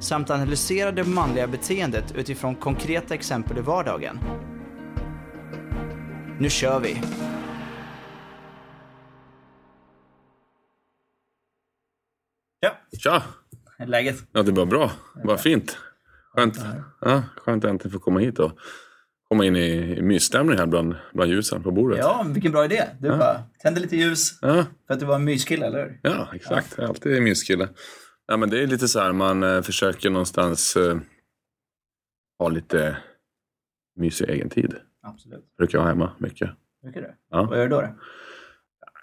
samt analysera det manliga beteendet utifrån konkreta exempel i vardagen. Nu kör vi! Ja, Tja! läget? Ja, det var bra. Vad fint. Skönt. Ja, skönt att äntligen få komma hit och komma in i, i mysstämning här bland, bland ljusen på bordet. Ja, vilken bra idé. Du bara tände lite ljus Ja, för att du var en myskille, eller hur? ja exakt. Jag är alltid myskille. Ja, men det är lite så här, man eh, försöker någonstans eh, ha lite mysig egen tid. Absolut. Brukar jag ha hemma mycket. Mycket det. Ja. Vad gör du då? då?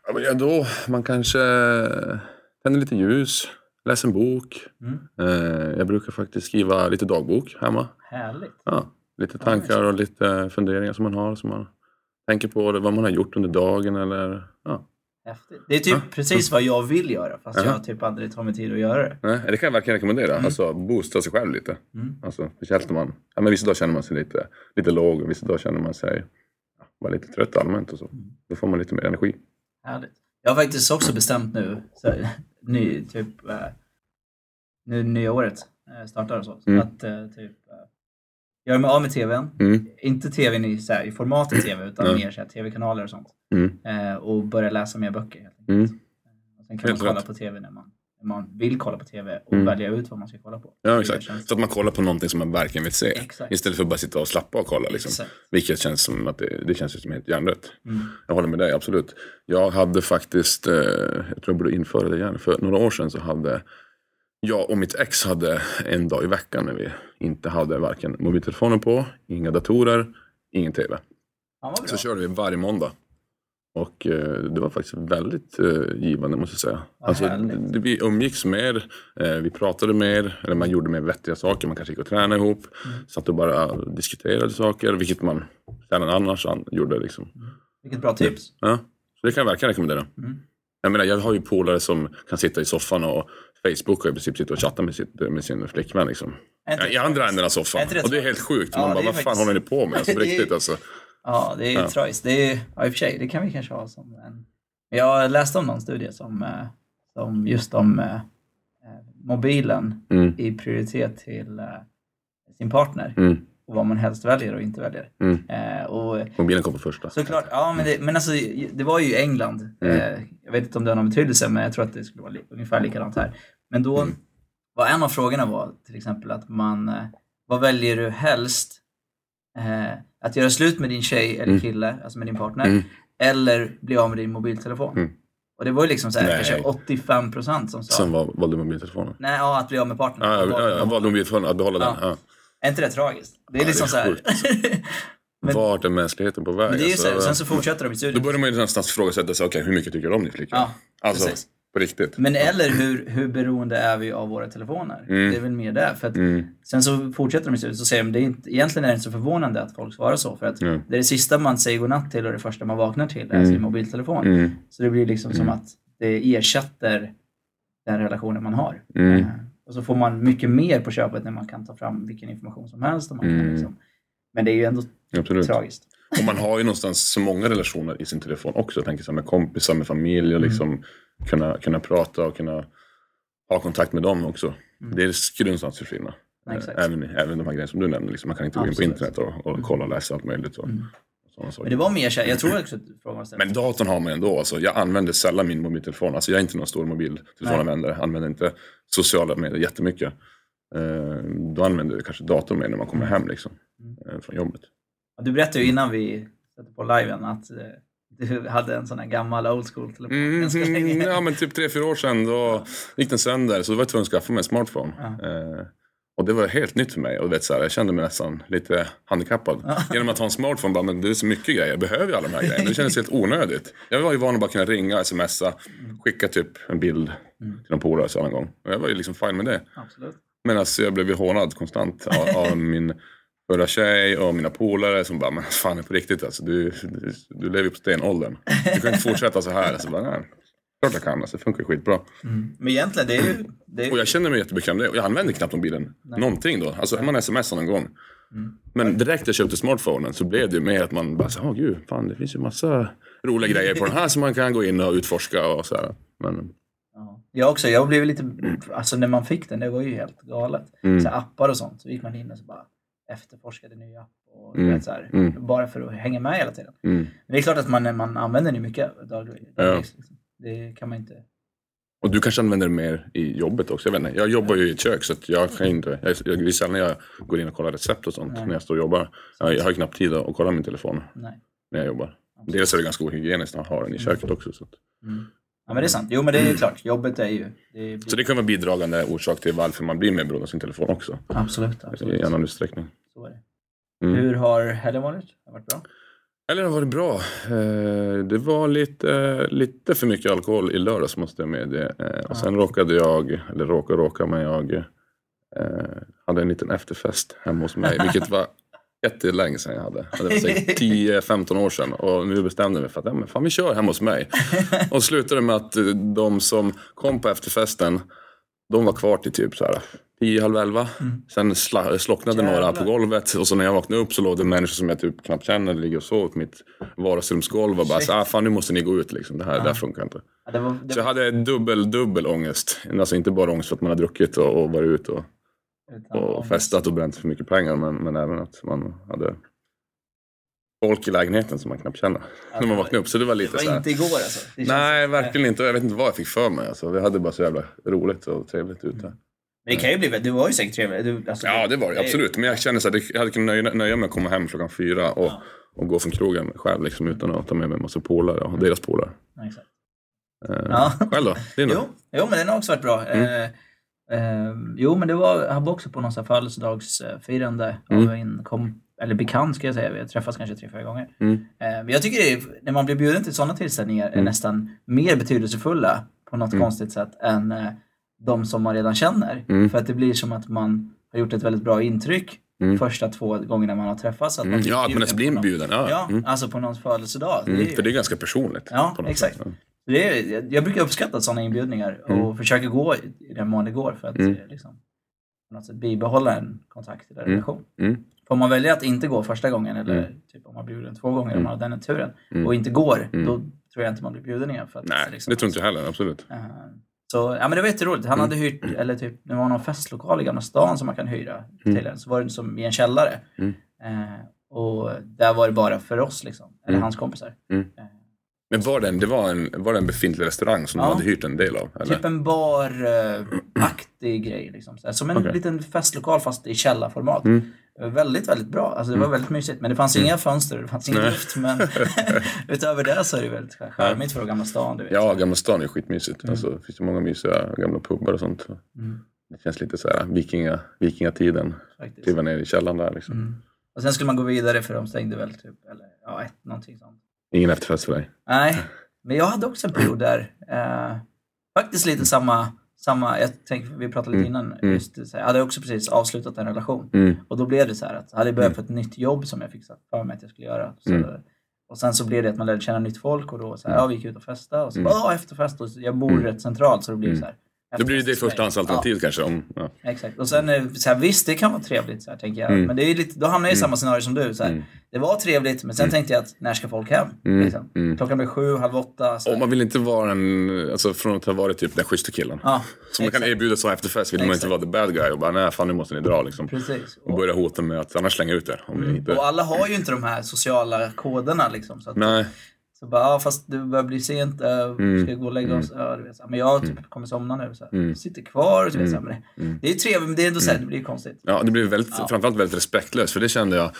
Ja, gör jag då? Man kanske eh, tänder lite ljus, läser en bok. Mm. Eh, jag brukar faktiskt skriva lite dagbok hemma. Härligt. Ja, lite tankar och lite funderingar som man har. Som man tänker på vad man har gjort under dagen. Eller, ja. Häftigt. Det är typ Ja. precis vad jag vill göra, fast Ja. jag typ aldrig tar mig tid att göra det. Nej, det kan jag verkligen rekommendera. Alltså boosta sig själv lite. Mm. Alltså, speciellt man, ja, men vissa dagar känner man sig lite, lite låg och vissa dagar känner man sig ja, bara lite trött allmänt. Och så. Då får man lite mer energi. Härligt. Jag har faktiskt också bestämt nu, så, ny, typ, eh, nu nya året eh, startar och så, så Mm. att eh, typ eh, göra mig av med tvn. Mm. Inte tvn i, så här, i formatet tv, utan mer så här, tv-kanaler och sånt. Mm. Eh, och börja läsa mer böcker helt enkelt. Mm. Och sen kan Helt man kolla rätt. på tv när man, när man vill kolla på tv och Mm. välja ut vad man ska kolla på. Ja, exakt. Så att man kollar på någonting som man verkligen vill se. Exakt. Istället för att bara sitta och slappa och kolla. Liksom. Exakt. Vilket känns som att det, det känns som helt hjärndött. Mm. Jag håller med dig, absolut. Jag hade faktiskt, eh, jag tror jag borde införa det igen. För några år sedan så hade jag och mitt ex hade en dag i veckan när vi inte hade varken mobiltelefoner på, inga datorer, ingen tv. Ja. Så körde vi varje måndag. Och eh, det var faktiskt väldigt eh, givande måste jag säga. Vad Alltså, det, vi umgicks mer, eh, vi pratade mer, eller man gjorde mer vettiga saker. Man kanske gick och tränade ihop. Mm. Satt och bara diskuterade saker, vilket man sällan annars an- gjorde. Liksom. Vilket bra tips. Ja, så det kan jag verkligen rekommendera. Mm. Jag menar, jag har ju polare som kan sitta i soffan och Facebook och i princip sitta och chatta med, sitt, med sin flickvän. Liksom. I andra änden av soffan. Och det är helt sjukt. Ja, Man bara, vad fan håller ni på med? Alltså, riktigt alltså. Ja, det är ju Ja. tragiskt. Det är, ja, i och för sig, det kan vi kanske ha som en... Jag läste om någon studie som, eh, som just om eh, eh, mobilen Mm, i prioritet till eh, sin partner mm, och vad man helst väljer och inte väljer. mm. Eh, och Mobilen kom på första. såklart, ja men, det, men alltså det var ju England. Mm. Jag vet inte om det har någon betydelse men jag tror att det skulle vara li- ungefär likadant här. Men då Mm. var en av frågorna var till exempel att man, vad väljer du helst? Att göra slut med din tjej eller Mm. kille, alltså med din partner, Mm. eller bli av med din mobiltelefon. Mm. Och det var ju liksom så här, Nej. kanske 85 procent som sa var, valde mobiltelefonen. nej, ja, att bli av med partnern. Ja, ja, ja, valde mobiltelefonen, att behålla den. Ja. Ja. Är inte det tragiskt? Det är Ja, det liksom är så här. sjukt. Men- Vart är mänskligheten på väg? Men det är ju så, här, Alltså, sen så fortsätter de i Då studien. börjar man ju någonstans ifrågasätta sig, okej hur mycket tycker du om din flickvän? Ja, alltså, precis. På riktigt. Men eller hur, hur beroende är vi av våra telefoner? Mm. Det är väl mer det. För att Mm, Sen så fortsätter de i studien så säger de det är inte, egentligen är det inte så förvånande att folk svarar så. För att Mm. det är det sista man säger godnatt till och det första man vaknar till är Mm. sin mobiltelefon. mm, Så det blir liksom som Mm. att det ersätter den relationen man har. Eh, Och så får man mycket mer på köpet när man kan ta fram vilken information som helst. Och man kan liksom, men det är ju ändå absolut. tragiskt. Och man har ju någonstans så många relationer i sin telefon också. Jag tänker så med kompisar, med familj och Mm. Kunna, kunna prata och kunna ha kontakt med dem också. Mm. Det skulle någonstans försvinna. Eh, Även, även de här grejerna som du nämnde. Liksom, man kan inte gå in på internet och, och kolla och läsa allt möjligt. Och, Mm. Men det var mer så jag tror också att frågan var. Men datorn har man ändå. Alltså, jag använder sällan min mobiltelefon. Alltså, jag är inte någon stor mobiltelefonanvändare. Jag använder inte sociala medier jättemycket. Eh, då använder jag kanske datorn mer när man kommer hem liksom, Mm. eh, från jobbet. Ja, Du berättade ju innan vi satte på liven att eh, du hade en sån här gammal old school telefon Mm, ganska länge. ja, men typ tre, fyra år sedan då gick den sönder. Så då var jag tvungen att skaffa mig en smartphone. Ja. Eh, och det var helt nytt för mig. Och vet, så här, jag kände mig nästan lite handikappad. Ja. Genom att ha en smartphone. Bara, men det är så mycket grejer. Jag behöver ju alla de här grejerna. Det kändes helt onödigt. Jag var ju van att bara kunna ringa, smsa, skicka typ en bild Mm. till någon polare en gång. Och jag var ju liksom fine med det. Absolut. Men alltså jag blev ju hånad konstant av, av min förra tjej och mina polare som bara, men fan på riktigt alltså, du, du, du lever ju på stenåldern. Du kan inte fortsätta så här. Alltså, bara, nej, klart jag kan, alltså, det funkar skitbra. Men egentligen, det är ju... Det är, Och jag känner mig jättebekväm jag använder knappt mobilen någonting då. Alltså man smsar någon gång. Men direkt jag köpte smartphonen så blev det ju mer att man bara så åh gud, fan det finns ju massa roliga grejer på den här som man kan gå in och utforska och så här. Men, Ja. Jag också, jag blev lite, alltså när man fick den, det var ju helt galet. Mm. Så appar och sånt, så gick man in och så bara efterforskade nya app och Mm. vet, så här, Mm. bara för att hänga med hela tiden. mm. Men det är klart att man, man använder den mycket daglig- Ja. dagligdags. Liksom. Det kan man inte... Och du kanske använder det mer i jobbet också. Jag, vet inte. jag jobbar ju i ett kök så jag kan inte. Jag, jag, det är sällan jag går in och kollar recept och sånt Nej. när jag står och jobbar. Jag, jag har ju knappt tid att kolla min telefon Nej. när jag jobbar. Dels är det ganska ohygieniskt att ha den i köket också. Så, att, Ja men det är sant. Jo men det är ju klart, jobbet är ju... Det är, så det kan vara bidragande orsak till varför man blir mer beroende av sin telefon också. Absolut, I absolut. annan utsträckning. Så är det. Mm. Hur har helgen varit? Har varit bra? Eller har varit bra. Eh, Det var lite, lite för mycket alkohol i lördags måste jag medge. Eh, Och sen råkade jag, eller råkade råka, men jag eh, hade en liten efterfest hemma hos mig. Vilket var jättelänge sedan jag hade. Det var säkert 10-15 år sedan. Och nu bestämde jag mig för att ja, men fan, vi kör hemma hos mig. Och slutade med att eh, de som kom på efterfesten, de var kvar till typ så här 10, halv 11. Sen sla, slocknade några Jävlar. på golvet och så när jag vaknade upp så låg det människor som jag typ knappt känner ligger och sov på mitt vardagsrumsgolv och bara så, ah, fan nu måste ni gå ut liksom. Det här, det här funkar inte. Ja, det var, det Så jag hade dubbel, dubbel ångest. Alltså inte bara ångest för att man har druckit och, och varit ute och, och festat och bränt för mycket pengar men, men även att man hade folk i lägenheten som man knappt känner. Ja, när man det vaknade upp. Så det var Det lite var så här. inte igår alltså. Det Nej, verkligen inte. Jag vet inte vad jag fick för mig. Alltså, vi hade bara så jävla roligt och trevligt ute. Men det kan ju bli, det var ju säkert trevligt. Du, alltså, Ja, det var det absolut. Men jag känner så att jag hade kunnat nöja, nöja mig att komma hem klockan fyra och, och gå från krogen själv liksom, utan att ta med mig en massa polare och deras polare. Ja, exakt. Eh, Ja. Själv då? Din då? Jo, jo, men den har också varit bra. Mm. Eh, eh, jo, men det var, jag var också på någon här födelsedagsfirande Mm. av en kom, eller bekant ska jag säga. Vi har träffats kanske tre, fyra gånger. Mm. Eh, men jag tycker det är, när man blir bjuden till sådana tillställningar är Mm. nästan mer betydelsefulla på något Mm. konstigt sätt än eh, de som man redan känner. Mm. För att det blir som att man har gjort ett väldigt bra intryck Mm. första två gångerna man har träffats. Att Mm. Ja, att man ens blir inbjuden. Ja, Ja, Mm. alltså på någons födelsedag. Mm. Det är, För det är ganska personligt. Ja, exakt. sätt. Det är, jag, brukar uppskatta sådana inbjudningar och försöka gå i, den mån det går för att Mm. eh, liksom, på något sätt bibehålla en kontakt eller Mm. relation. Mm. Får man välja att inte gå första gången eller Mm. typ om man blir bjuden två gånger om Mm. man har den turen Mm. och inte går, Mm. då tror jag inte man blir bjuden igen. För att, Nej, liksom, det tror inte jag heller. Absolut. Eh, Så ja, men det var jätteroligt. Han hade hyrt, eller typ, det var någon festlokal i Gamla stan som man kan hyra Mm. till en. Så var det som i en källare. Mm. Eh, och där var det bara för oss liksom, eller Mm. hans kompisar. Mm. Eh, Men var det en, det var en, var det en befintlig restaurang som Ja. du hade hyrt en del av? Eller? Typ en baraktig grej. Liksom. Så Som en Okej. liten festlokal fast i källarformat. Mm. Väldigt, väldigt bra. Alltså, det var väldigt mysigt. Men det fanns inga fönster, det fanns ingen luft. Men utöver det så är det väldigt charmigt för Gamla stan. Du vet. Ja, Gamla stan är skitmysigt. Alltså, det finns ju många mysiga gamla pubbar och sånt. Mm, Det känns lite så här vikinga, vikingatiden. Kliva ner i källaren där liksom. Mm. Och sen skulle man gå vidare för de stängde väl typ, eller ja, ett, någonting sånt. Ingen efterfest för dig. Nej, men jag hade också en period där. Eh, faktiskt lite samma, samma jag tänker, vi pratade lite Mm, innan, mm. just det, här, jag hade också precis avslutat en relation. Mm. Och då blev det så här att jag hade börjat på ett nytt jobb som jag fick för mig att jag skulle göra. Så, Mm. Och sen så blev det att man lärde känna nytt folk och då så här, Mm. ja, vi gick ut och festade och så Mm. bara, efterfest och jag bor Mm. rätt centralt så då blir det Mm. så här. Då blir det ditt förstahandsalternativ kanske. Om, ja. Ja, exakt. Och sen eh, så här, visst, det kan vara trevligt så här, tänker jag. Mm. Men det är lite, då hamnar jag i samma scenario som du. Så här. Mm. Det var trevligt, men sen tänkte jag att när ska folk hem? Mm. Liksom. Mm. Klockan blir sju, halv åtta. Så här. Och man vill inte vara en, alltså från att ha varit typ den schyssta killen. Ja, Som man kan erbjuda så efterfest vill man Exakt. inte vara the bad guy och bara nej fan nu måste ni dra liksom. Precis. Och Och, börja hota med att annars slänga ut er. Om ni inte... och alla har ju inte de här sociala koderna liksom. Så, att, Nej. Så bara, ja, fast det börjar bli sent, äh, Mm. ska jag gå och lägga oss? Ja, du vet, men jag typ, kommer somna nu. Så här. Mm. Sitter kvar. Och så, vet, så men det, Mm. det är trevligt, men det är ändå så här, det blir konstigt. Ja, det blev väldigt, Ja. framförallt väldigt respektlöst. För det kände jag.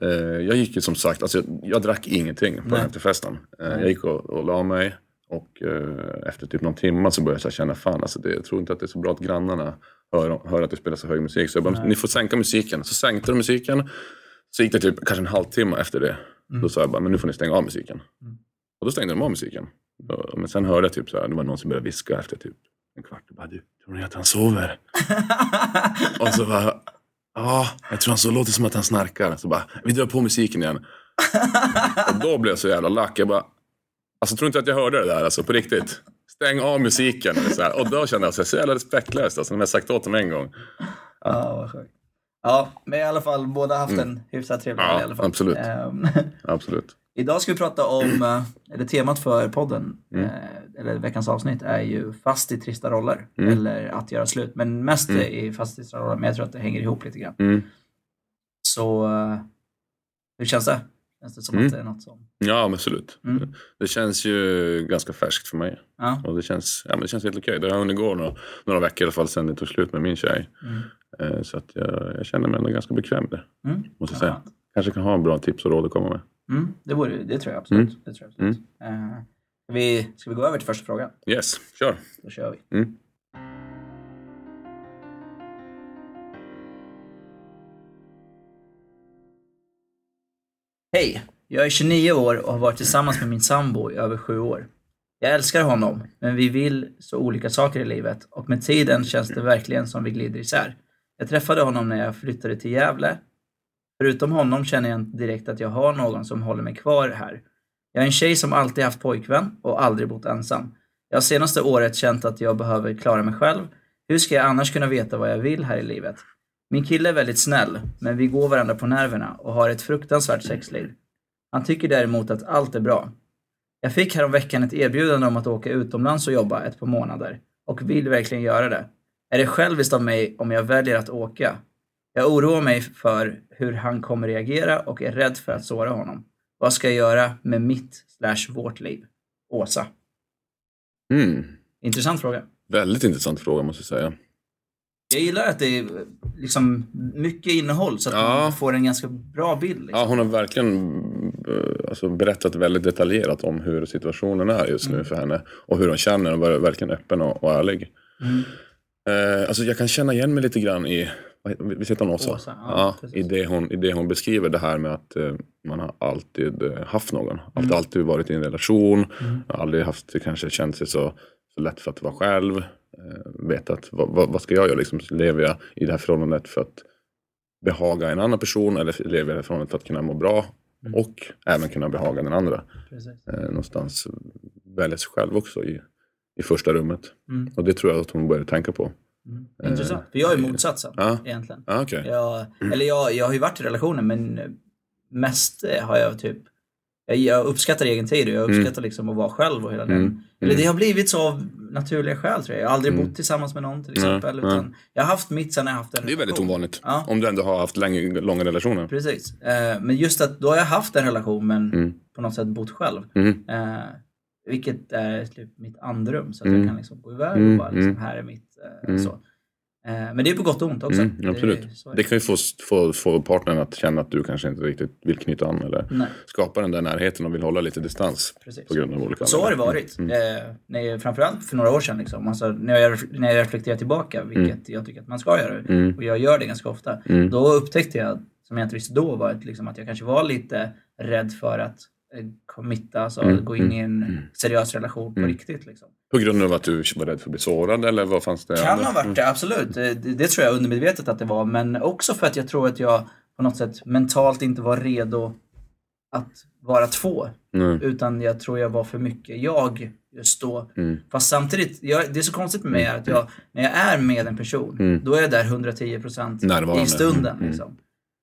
Eh, jag gick ju som sagt, alltså, jag, jag drack ingenting på efterfesten. Eh, jag gick och, och la mig. Och eh, efter typ någon timme så började jag känna, fan alltså, det, jag tror inte att det är så bra att grannarna hör, hör att det spelar så hög musik. Så jag bara, Nej. ni får sänka musiken. Så sänkte de musiken. Så gick det typ kanske en halvtimme efter det. Då sa jag bara, men nu får ni stänga av musiken. Mm. Och då stängde de av musiken. Och- Men sen hörde jag typ så här, det var någon som började viska efter typ en kvart och bara du, tror ni att han sover? och så bara, ja, jag tror han så låter som att han snarkar. Så bara, vi drar på musiken igen. och då blev jag så jävla lack. Jag bara, alltså tror inte att jag hörde det där alltså på riktigt. Stäng av musiken. Eller så här. Och då kände jag sig så jävla respektlöst. Alltså, när jag sagt åt dem en gång. Ja, vad sjukt. Ja, men i alla fall båda haft en hyfsat trevlig Ja, i alla fall. absolut. Ehm, Absolut. Idag ska vi prata om, eh, eller temat för podden, Mm. eh, eller veckans avsnitt, är ju fast i trista roller. Mm. Eller att göra slut. Men mest Mm. i fast i trista roller, men jag tror att det hänger ihop lite grann. Mm. Så, eh, hur känns det? Känns det som Mm. att det är något som... Ja, men absolut. Mm. Det känns ju ganska färskt för mig. Ja. Och det känns, ja, men det känns helt okej. Det har hunnit gå några, några veckor i alla fall sedan det tog slut med min tjej. Mm. Eh, Så att jag, jag känner mig ändå ganska bekväm där. Mm. Måste jag Ja, säga. Kanske kan ha en bra tips och råd att komma med. Mm. Det, vore, det tror jag absolut. Det tror jag absolut. Eh, ska, vi, ska vi gå över till första frågan? Yes, kör. Då kör vi. Mm. Hej! Jag är 29 år och har varit tillsammans med min sambo i över sju år. Jag älskar honom, men vi vill så olika saker i livet och med tiden känns det verkligen som vi glider isär. Jag träffade honom när jag flyttade till Gävle. Förutom honom känner jag inte direkt att jag har någon som håller mig kvar här. Jag är en tjej som alltid haft pojkvän och aldrig bott ensam. Jag har senaste året känt att jag behöver klara mig själv. Hur ska jag annars kunna veta vad jag vill här i livet? Min kille är väldigt snäll, men vi går varandra på nerverna och har ett fruktansvärt sexliv. Han tycker däremot att allt är bra. Jag fick häromveckan ett erbjudande om att åka utomlands och jobba ett par månader och vill verkligen göra det. Är det själviskt av mig om jag väljer att åka? Jag oroar mig för hur han kommer reagera och är rädd för att såra honom. Vad ska jag göra med mitt slash vårt liv? Åsa. Mm. Intressant fråga. Väldigt intressant fråga måste jag säga. Jag gillar att det är liksom mycket innehåll så att Ja. man får en ganska bra bild. Liksom. Ja, hon har verkligen eh, alltså, berättat väldigt detaljerat om hur situationen är just nu för henne. Och hur hon känner och varit verkligen öppen och, och ärlig. Mm. Eh, alltså, jag kan känna igen mig lite grann i, visst heter hon Åsa? Åsa, ja, precis. i, det hon, I det hon beskriver det här med att eh, man har alltid eh, haft någon. Mm. alltid varit i en relation. Aldrig haft, kanske känt sig så, så lätt för att vara själv. Eh, vetat vad, vad, vad ska jag göra? Liksom, lever jag i det här förhållandet för att behaga en annan person eller lever jag i det här förhållandet för att kunna må bra? Mm. Och även kunna behaga den andra. Precis. Eh, någonstans välja sig själv också i, i första rummet. Mm. Och det tror jag att hon började tänka på. Mm. Intressant. För jag är motsatsen Ja. egentligen. Ah, okej. Jag, eller jag, jag har ju varit i relationer men mest eh, har jag typ jag, jag uppskattar egen tid och jag Mm. uppskattar liksom att vara själv och hela Mm. den. Eller det har blivit så av naturliga skäl tror jag. Jag har aldrig Mm. bott tillsammans med någon till exempel. nej. Utan jag har haft mitt sen jag haft en Det är väldigt relation. ovanligt. Ja. Om du ändå har haft länge, långa relationer. Precis. Eh, men just att då har jag haft en relation men Mm. på något sätt bott själv. Mm. Vilket är typ mitt andrum så att Mm. jag kan liksom gå iväg Mm, och bara liksom, mm. här är mitt. Eh, Mm. så. Eh, men det är på gott och ont också. Mm, absolut. Det, är Det kan ju få, få, få partnern att känna att du kanske inte riktigt vill knyta an eller Nej, skapa den där närheten och vill hålla lite distans precis. på grund av olika Så har det varit. Mm. Eh, när, framförallt för några år sedan. Liksom. Alltså, när, jag, när jag reflekterar tillbaka, vilket jag tycker att man ska göra, Mm. och jag gör det ganska ofta, Mm. då upptäckte jag, som jag inte visste då, var att, liksom, att jag kanske var lite rädd för att committa, alltså Mm, gå in i en seriös relation på Mm. riktigt. Liksom. På grund av att du var rädd för att bli sårad eller vad fanns det? Kan ha varit det, absolut. Det, det, det tror jag undermedvetet att det var. Men också för att jag tror att jag på något sätt mentalt inte var redo att vara två. Mm. Utan jag tror jag var för mycket jag just då. Mm. Fast samtidigt, jag, det är så konstigt med mig att jag, när jag är med en person, Mm. då är jag där 110% Närvarande. i stunden. Mm. Liksom.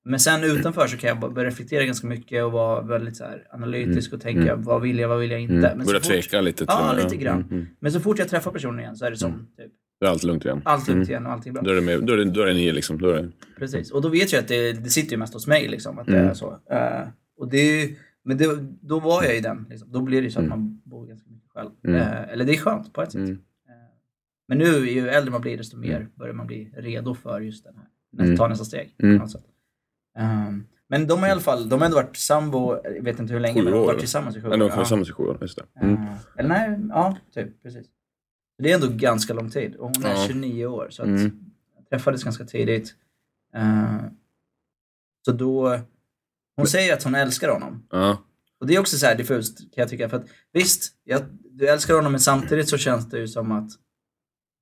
Men sen utanför så kan jag börja reflektera ganska mycket och vara väldigt så här analytisk och tänka vad vill jag, vad vill jag inte. Mm. Men, Börja tveka lite. Ja, lite grann. Mm. Mm. men så fort jag träffar personen igen så är det som typ, Då är allt lugnt igen. allt lugnt Mm. igen och allting är bra. Då är det, med, då är det, då är det ni liksom. Då är det, Precis. Och då vet jag att det, det sitter ju mest hos mig. Liksom, att det Mm. är så. Eh, och det, ju- men det, då var jag i den. Liksom. Då blir det så att man bor ganska mycket själv. Mm. Eh, eller det är skönt på ett sätt. mm. Eh, men nu, ju äldre man blir, desto mer börjar man bli redo för just den här. Nästa, Mm. Ta nästa steg. Mm. På något sätt. Ehm, men de har i alla fall, de har ändå varit sambo, jag vet inte hur länge, Sju men de har varit tillsammans i sju år. Men de ja. var tillsammans i sju år. Just det. Mm. Eh, eller nej, ja, typ. Precis. Det är ändå ganska lång tid. Och hon är Ja. 29 år. Så att Mm. träffades ganska tidigt. Eh, så då, hon säger att hon älskar honom. Ja. Och det är också så här diffust kan jag tycka. För att visst, jag, du älskar honom men samtidigt så känns det ju som att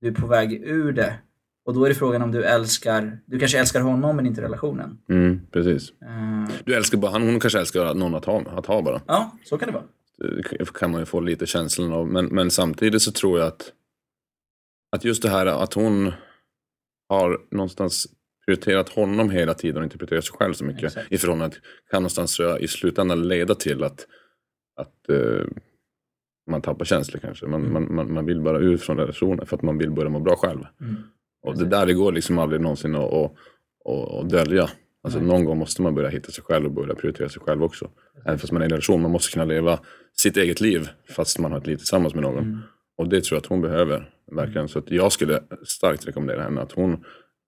du är på väg ur det. Och då är det frågan om du älskar, du kanske älskar honom men inte relationen. Mm, precis. Eh, Du älskar bara hon kanske älskar någon att ha, att ha bara. ja, så kan det vara. Det kan man ju få lite känslan av. Men, men samtidigt så tror jag att, att just det här att hon har någonstans prioriterat honom hela tiden och inte prioriterat sig själv så mycket Exakt. i förhållande kan någonstans i slutändan leda till att, att eh, man tappar känslor kanske. Man, Mm. man, man, man vill bara ut från relationen för att man vill börja må bra själv. Mm. Och det där det går liksom aldrig någonsin att, att, att, att dölja. Alltså någon gång måste man börja hitta sig själv och börja prioritera sig själv också. Även fast man är i en relation. Man måste kunna leva sitt eget liv fast man har ett liv tillsammans med någon. Mm. Och det tror jag att hon behöver. Verkligen. Så att jag skulle starkt rekommendera henne att hon,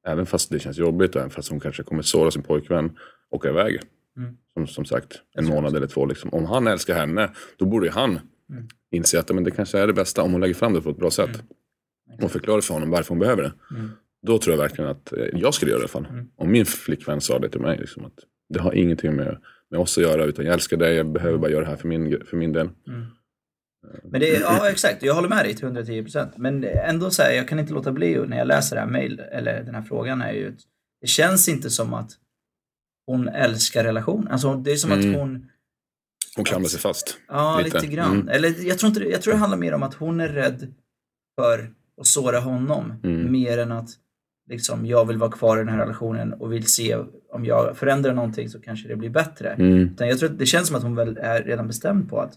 även fast det känns jobbigt och även fast hon kanske kommer såra sin pojkvän, åka iväg. Mm. Som, som sagt, en månad eller två. Liksom. Om han älskar henne, då borde ju han Mm. inse att men det kanske är det bästa om hon lägger fram det på ett bra sätt. Mm. Och förklarar för honom varför hon behöver det. Mm. Då tror jag verkligen att eh, jag skulle göra det i alla fall. Mm. Om min flickvän sa det till mig. Liksom, att det har ingenting med, med oss att göra utan jag älskar dig, jag behöver bara göra det här för min, för min del. Mm. Men det är, ja exakt, jag håller med dig till 110%. Men ändå så här, jag kan inte låta bli när jag läser det här mail, eller den här frågan är ju att det känns inte som att hon älskar relationen. Alltså det är som Mm. att hon, Hon klamrar sig fast. ja Lite. lite, grann. Mm. Eller jag tror inte jag tror det handlar mer om att hon är rädd för att såra honom. Mm. Mer än att liksom jag vill vara kvar i den här relationen och vill se om jag förändrar någonting så kanske det blir bättre. Mm. Utan jag tror att det känns som att hon väl är redan bestämd på att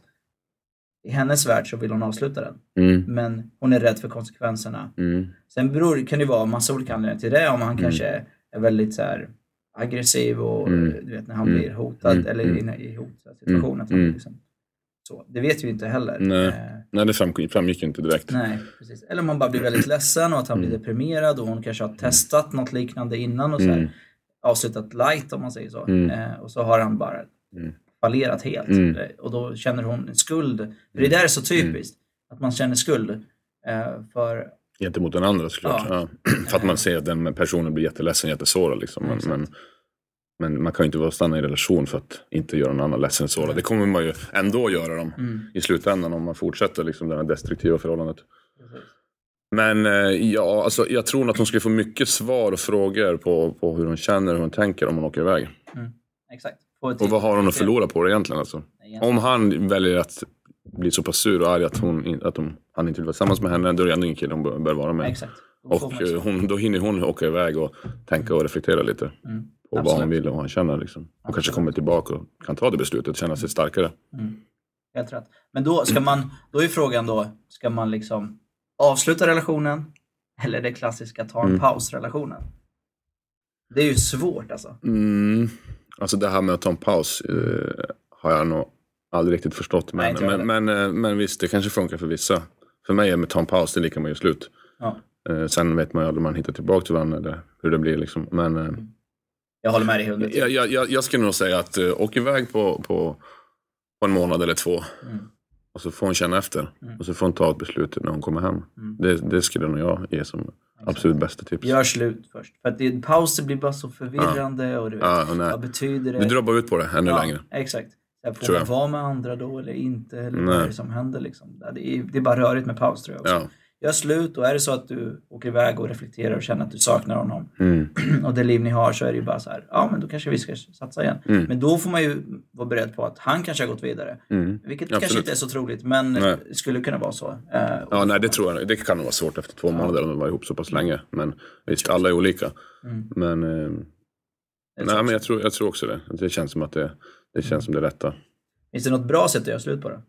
i hennes värld så vill hon avsluta den. Mm. Men hon är rädd för konsekvenserna. Mm. Sen beror, kan det vara massa olika anledningar till det. Om han Mm. kanske är väldigt så här aggressiv och Mm. du vet när han Mm. blir hotad eller inne i hotad situation. Att han liksom, så. Det vet vi inte heller. Nej. Eh, Nej, det framgick, framgick inte direkt. nej, precis. Eller om han bara blir väldigt ledsen och att han blir Mm. deprimerad och hon kanske har testat något liknande innan och så här, Mm. avslutat light om man säger så. Mm. Eh, och så har han bara Mm. fallerat helt. Mm. Eh, Och då känner hon en skuld. För det där är så typiskt. Att man känner skuld. Eh, för Gentemot den andra såklart. Ja. Ja. För att man ser att den personen blir jätteledsen, jättesårad. Liksom. Men, men, men man kan ju inte vara stanna i relation för att inte göra någon annan ledsen sårad. Det kommer man ju ändå göra dem mm, i slutändan om man fortsätter liksom, det här destruktiva förhållandet. precis. Men eh, ja, alltså, jag tror att hon skulle få mycket svar och frågor på, på hur hon känner och hur hon tänker om hon åker iväg. Exakt. Få ett Och vad har hon att förlora på det egentligen? Alltså? Om han väljer att bli så pass sur och arg att, hon, att hon, han inte vill vara tillsammans med henne, då är det ändå ingen kille hon bör, vara med. Exakt. Och eh, hon, då hinner hon åka iväg och tänka och reflektera lite Mm, vad Absolut. hon vill och vad han känner. Liksom. Och kanske Absolut. kommer tillbaka och kan ta det beslutet och känna sig starkare. mm. Helt rätt. Men då ska man, då är frågan då, ska man liksom avsluta relationen eller det klassiska ta en Mm. paus-relationen? Det är ju svårt alltså. Mm. Alltså det här med att ta en paus eh, har jag nog aldrig riktigt förstått. Nej, Men, jag men, men, eh, men visst, det kanske funkar för vissa. För mig är med att ta en paus, det är lika med att göra slut. Ja. Eh, sen vet man ju aldrig om man hittar tillbaka till varandra eller hur det blir. Liksom. Men eh, Jag håller med dig hundra jag, jag, jag, jag skulle nog säga att uh, åk iväg på, på, på en månad eller två. Mm. Och så får hon känna efter. Mm. Och så får hon ta ett beslut när hon kommer hem. Mm. Det, det skulle nog jag ge som absolut bästa tips. Gör slut först. För att det, pauser blir bara så förvirrande och du vet, Ja, och vad betyder det? Du drar bara ut på det ännu ja, längre. Exakt. Här, får man jag. vara med andra då eller inte? Eller Nej. vad är det som händer liksom? Det är, det är bara rörigt med paus tror jag också. Ja. Gör slut och är det så att du åker iväg och reflekterar och känner att du saknar honom Mm. och det liv ni har så är det ju bara så här, ja men då kanske vi ska satsa igen. Mm. Men då får man ju vara beredd på att han kanske har gått vidare. Mm. Vilket Absolut. kanske inte är så troligt men Nej. skulle kunna vara så. Eh, Ja, nej, det tror jag. Det kan nog vara svårt efter två månader om de var ihop så pass länge. Men visst, alla är olika. Mm. Men, eh, Det nej, men jag, tror, jag tror också det. Det känns som att det, det, känns som det rätta. Finns det något bra sätt att göra slut på det?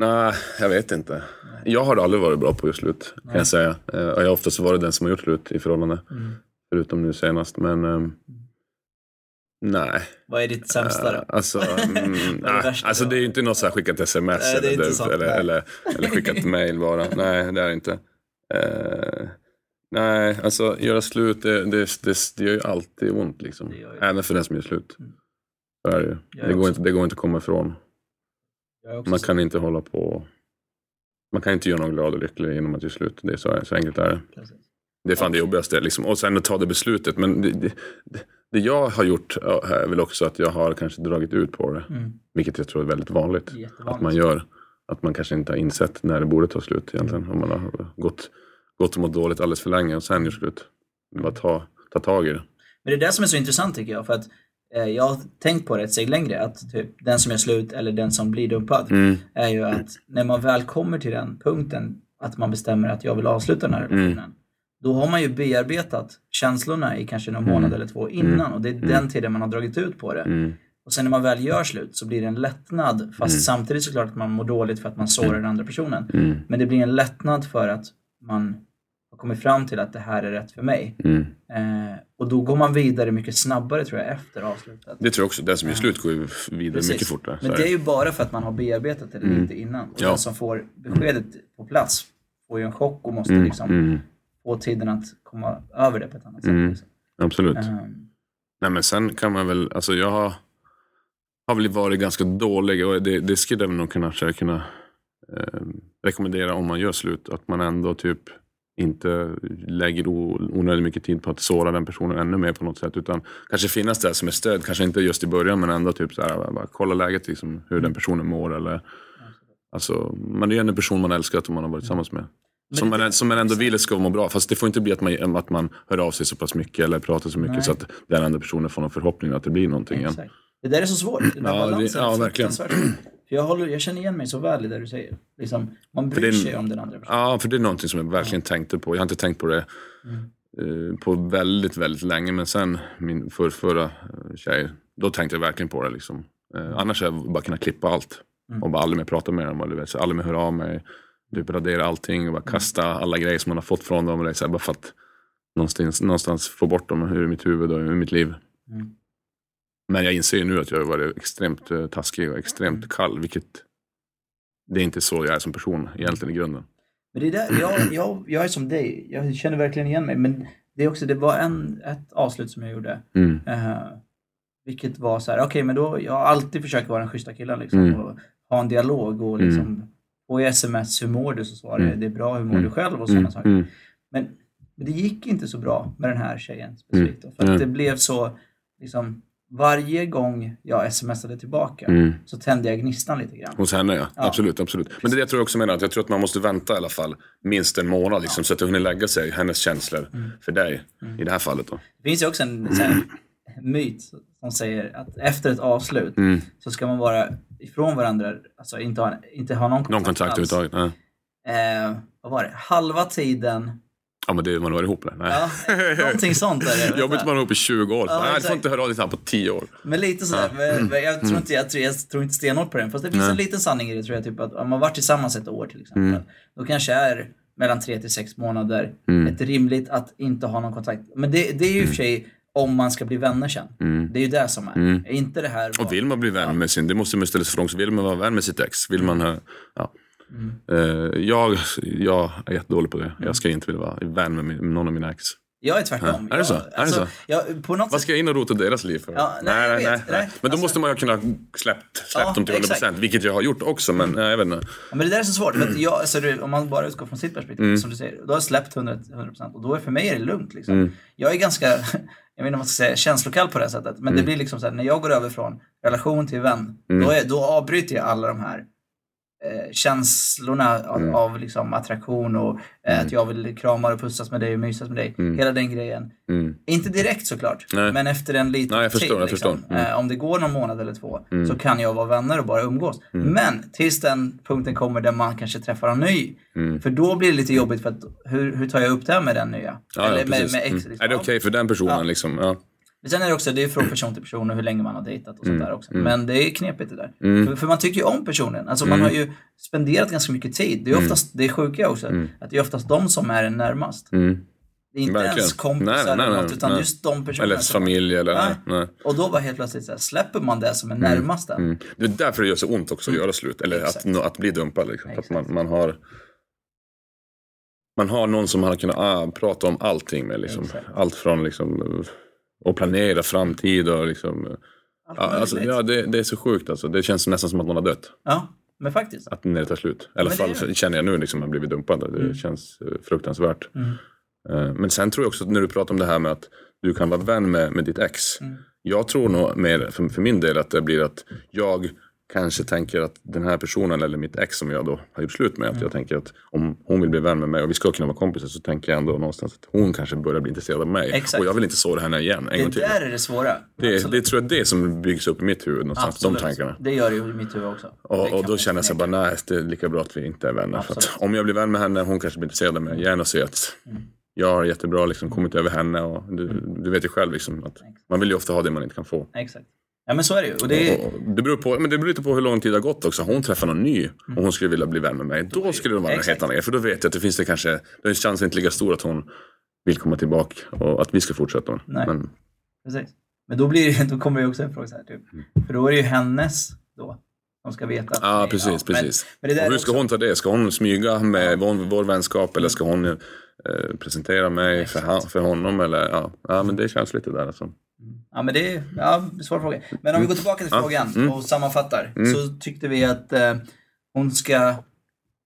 Eh, nej, jag vet inte. Jag har aldrig varit bra på att göra slut, kan Nej. jag säga. Eh, jag har oftast varit den som har gjort slut i förhållande. Mm. Förutom nu senast. Men ehm, nej. Vad är ditt sämsta Eh, då? Alltså, mm, det värsta alltså det är ju inte något så här skickat sms Nej, det eller, sant, eller, eller, eller skickat mail bara. Nej, det är det inte. Eh, nej, alltså göra slut, det, det, det, det gör ju alltid ont liksom. Det Även för den som gör slut. Mm. Så är det ju. Det går, inte, det går inte att komma ifrån. Man kan inte hålla på... Man kan inte göra någon glad och lycklig genom att göra slut. Det är så, så enkelt är det. Precis. Det är fan det jobbigaste. Liksom. Och sen att ta det beslutet. Men det, det, det- jag har gjort är väl också att jag har kanske dragit ut på det. Mm. Vilket jag tror är väldigt vanligt. Att man gör. att man kanske inte har insett när det borde ta slut egentligen. Om man har gått, gått och mått dåligt alldeles för länge och sen gör slut. Bara ta, ta tag i det. Men det är det som är så intressant tycker jag. För att jag har tänkt på det ett steg längre. Att typ, den som är slut eller den som blir dumpad. Mm. Är ju att när man väl kommer till den punkten. Att man bestämmer att jag vill avsluta den här Mm. relationen. Då har man ju bearbetat känslorna i kanske någon Mm. månad eller två innan. Och det är den tiden man har dragit ut på det. Mm. Och sen när man väl gör slut så blir det en lättnad. Fast samtidigt såklart att man mår dåligt för att man sårar den andra personen. Mm. Men det blir en lättnad för att man har kommit fram till att det här är rätt för mig. Mm. Eh, och då går man vidare mycket snabbare tror jag efter avslutet. Det tror jag också. Den som gör slut går ju vidare Precis. mycket fortare. Men det är ju bara för att man har bearbetat det lite innan. Och Ja. den som får beskedet på plats får ju en chock och måste Mm. liksom Mm. få tiden att komma över det på ett annat Mm. sätt. Liksom. Absolut. Ehm, Nej men sen kan man väl, alltså jag har, har väl varit ganska dålig och det, det skulle jag nog kunna, kunna eh, rekommendera om man gör slut. Att man ändå typ inte lägger onödigt mycket tid på att såra den personen ännu mer på något sätt. Utan kanske finnas där som ett stöd, kanske inte just i början men ändå typ så här, bara, kolla läget, liksom, hur den personen mår. Eller, alltså, man är ju en person man älskat och man har varit tillsammans med. Som det- man, som man ändå vill ska må bra. Fast det får inte bli att man, att man hör av sig så pass mycket eller pratar så mycket Nej. så att den andra personen får någon förhoppning att det blir någonting igen. Det där är så svårt. Den där Ja, det- balansen ja, är verkligen. Jag, håller, jag känner igen mig så väl i det du säger. Liksom, man bryr det sig om den andra personen. Ja, för det är någonting som jag verkligen tänkte på. Jag har inte tänkt på det eh, på väldigt, väldigt länge. Men sen min för, förra eh, tjej, då tänkte jag verkligen på det. Liksom. Eh, annars hade jag bara kunnat klippa allt. Och bara aldrig mer prata med dem. Du vet, så aldrig mer höra av mig. Typ radera allting och bara kasta alla grejer som man har fått från dem. Och det, så här, bara för att någonstans, någonstans få bort dem ur mitt huvud och ur mitt liv. Mm. Men jag inser ju nu att jag har varit extremt eh, taskig och extremt kall. Vilket det är inte så jag är som person egentligen i grunden. Men det är där, jag, jag, jag är som dig. Jag känner verkligen igen mig. Men det, är också, det var en, ett avslut som jag gjorde. Mm. Eh, vilket var så här, okej men då, jag har alltid försökt vara den schyssta killen liksom. Mm. Och ha en dialog och liksom, får jag sms, hur mår du? Så svarar jag, det är bra, hur mår du själv? Och sådana Mm. saker. Mm. Men, men det gick inte så bra med den här tjejen specifikt. då, För att Mm. det blev så, liksom, varje gång jag smsade tillbaka Mm. så tände jag gnistan lite grann. Hos henne ja. Absolut, absolut. Men det är det jag tror jag också menar. Att jag tror att man måste vänta i alla fall minst en månad. Liksom, Så att det hinner lägga sig, hennes känslor, Mm. för dig. I det här fallet då. Det finns ju också en här, myt som säger att efter ett avslut Mm. så ska man vara ifrån varandra, alltså inte ha, inte ha någon kontakt, Någon kontakt alls. överhuvudtaget. Nej. Eh, vad var det? Halva tiden Ja men det man har varit ihop eller? Nej. Ja, någonting sånt är det. Jobbigt att man har ihop i 20 år. Ja, Nej, du får inte höra av dig på 10 år. Men lite sådär, men jag, tror inte, jag, jag tror inte stenhårt på den. Fast det finns en liten sanning i det tror jag. Typ att om man varit tillsammans ett år till exempel. Mm. Då kanske är mellan tre till sex månader ett rimligt att inte ha någon kontakt. Men det, det är ju i och för sig om man ska bli vänner sen. Det är ju det som är. Inte det här... Mm. Och vill man bli vän med sin, det måste man ställa sig frågan, vill man vara vän med sitt ex? Vill man, ha- ja. Mm. Eh, jag, jag är jättedålig på det. Jag ska inte vilja vara vän med, min, någon av mina ex. Jag är tvärtom. Ja, är det så? Jag, Är det så? Jag, på något Vad ska jag in och rota i deras liv för? Ja, nej, jag vet. Nej, Men då alltså- måste man ju kunna släppt, släppt Ja, dem till 100%, exakt. vilket jag har gjort också. Men nej, jag vet inte. Ja, men det där är så svårt. Att jag, alltså, om man bara utgår från sitt perspektiv, Mm. som du säger. Då har jag släppt 100%, 100% och då är för mig är det lugnt. Liksom. Mm. Jag är ganska, jag vet inte om man ska säga känslokall på det här sättet. Men Mm. det blir liksom så här, när jag går över från relation till vän, då, är, då avbryter jag alla de här eh, känslorna av, Mm. av liksom, attraktion och eh, att jag vill krama och pussas med dig och mysas med dig. Hela den grejen. Mm. Inte direkt såklart, Nej. men efter en liten Nej, jag förstår, tid. jag liksom, förstår. Mm. eh, om det går någon månad eller två så kan jag vara vänner och bara umgås. Men tills den punkten kommer där man kanske träffar en ny. För då blir det lite jobbigt för att hur, hur tar jag upp det här med den nya? Ja, eller ja, med, med ex. Mm. Liksom. Är det okej för den personen? Ja. Liksom? Ja. Men Sen är det också, det är från person till person och hur länge man har dejtat och sånt Mm. där också. Men det är knepigt det där. För, för man tycker ju om personen. Alltså man har ju spenderat ganska mycket tid. Det är oftast, det är sjuka också, att det är oftast de som är en närmast. Mm. Det är inte Verkligen. ens kompisar Nej, nej, nej, eller något, utan nej. just de personerna. Eller som- familj eller... Nej. Nej. Nej. Och då bara helt plötsligt så här, släpper man det som är närmast den. Mm. Det är därför det gör så ont också att göra slut. Eller att, att bli dumpad. Liksom. Att man, man har man har någon som man har kunnat ah, prata om allting med. Liksom. Allt från liksom, att planera framtid och liksom, ja, alltså, ja, det, det är så sjukt alltså. Det känns nästan som att någon har dött. Ja, men faktiskt. Att när det tar slut. I alla fall det. känner jag nu liksom, att jag blivit dumpad. Det känns eh, fruktansvärt. Mm. Eh, Men sen tror jag också när du pratar om det här med att du kan vara vän med, med ditt ex. Mm. Jag tror nog mer för, för min del att det blir att jag kanske tänker att den här personen eller mitt ex som jag då har gjort slut med, att jag tänker att om hon vill bli vän med mig och vi ska kunna vara kompisar så tänker jag ändå någonstans att hon kanske börjar bli intresserad av mig. Exakt. Och jag vill inte såra henne igen en Det gång till. där är det svåra. Det, Absolut. det tror jag är det som byggs upp i mitt huvud någonstans, de Absolut. tankarna. Det gör det ju i mitt huvud också. Och, och då känner jag så bara, nej, det är lika bra att vi inte är vänner. För att om jag blir vän med henne, hon kanske blir intresserad av mig igen och ser att Mm. jag har jättebra liksom, kommit över henne. Och du, du vet ju själv liksom, att man vill ju ofta ha det man inte kan få. Exakt. Ja men så är det ju. Och det det, beror på, men det beror lite på hur lång tid det har gått också. Hon träffar någon ny och hon skulle vilja bli vän med mig. Då skulle det vara en Mm. Helt annan. För då vet jag att det finns det kanske, då är chansen inte lika stor att hon vill komma tillbaka och att vi ska fortsätta. Nej. Men, precis. Men då, blir det, då kommer det också en fråga så här, typ. För då är det ju hennes då. Som ska veta. att- Mm. ja, precis, precis. Hur ska också- hon ta det? Ska hon smyga med vår, vår vänskap eller ska hon eh, presentera mig för, han, för honom? Eller, ja. ja, men det känns lite där alltså. Ja, men det är ja, svår fråga. Men om vi går tillbaka till frågan mm. och sammanfattar. Mm. Så tyckte vi att eh, hon ska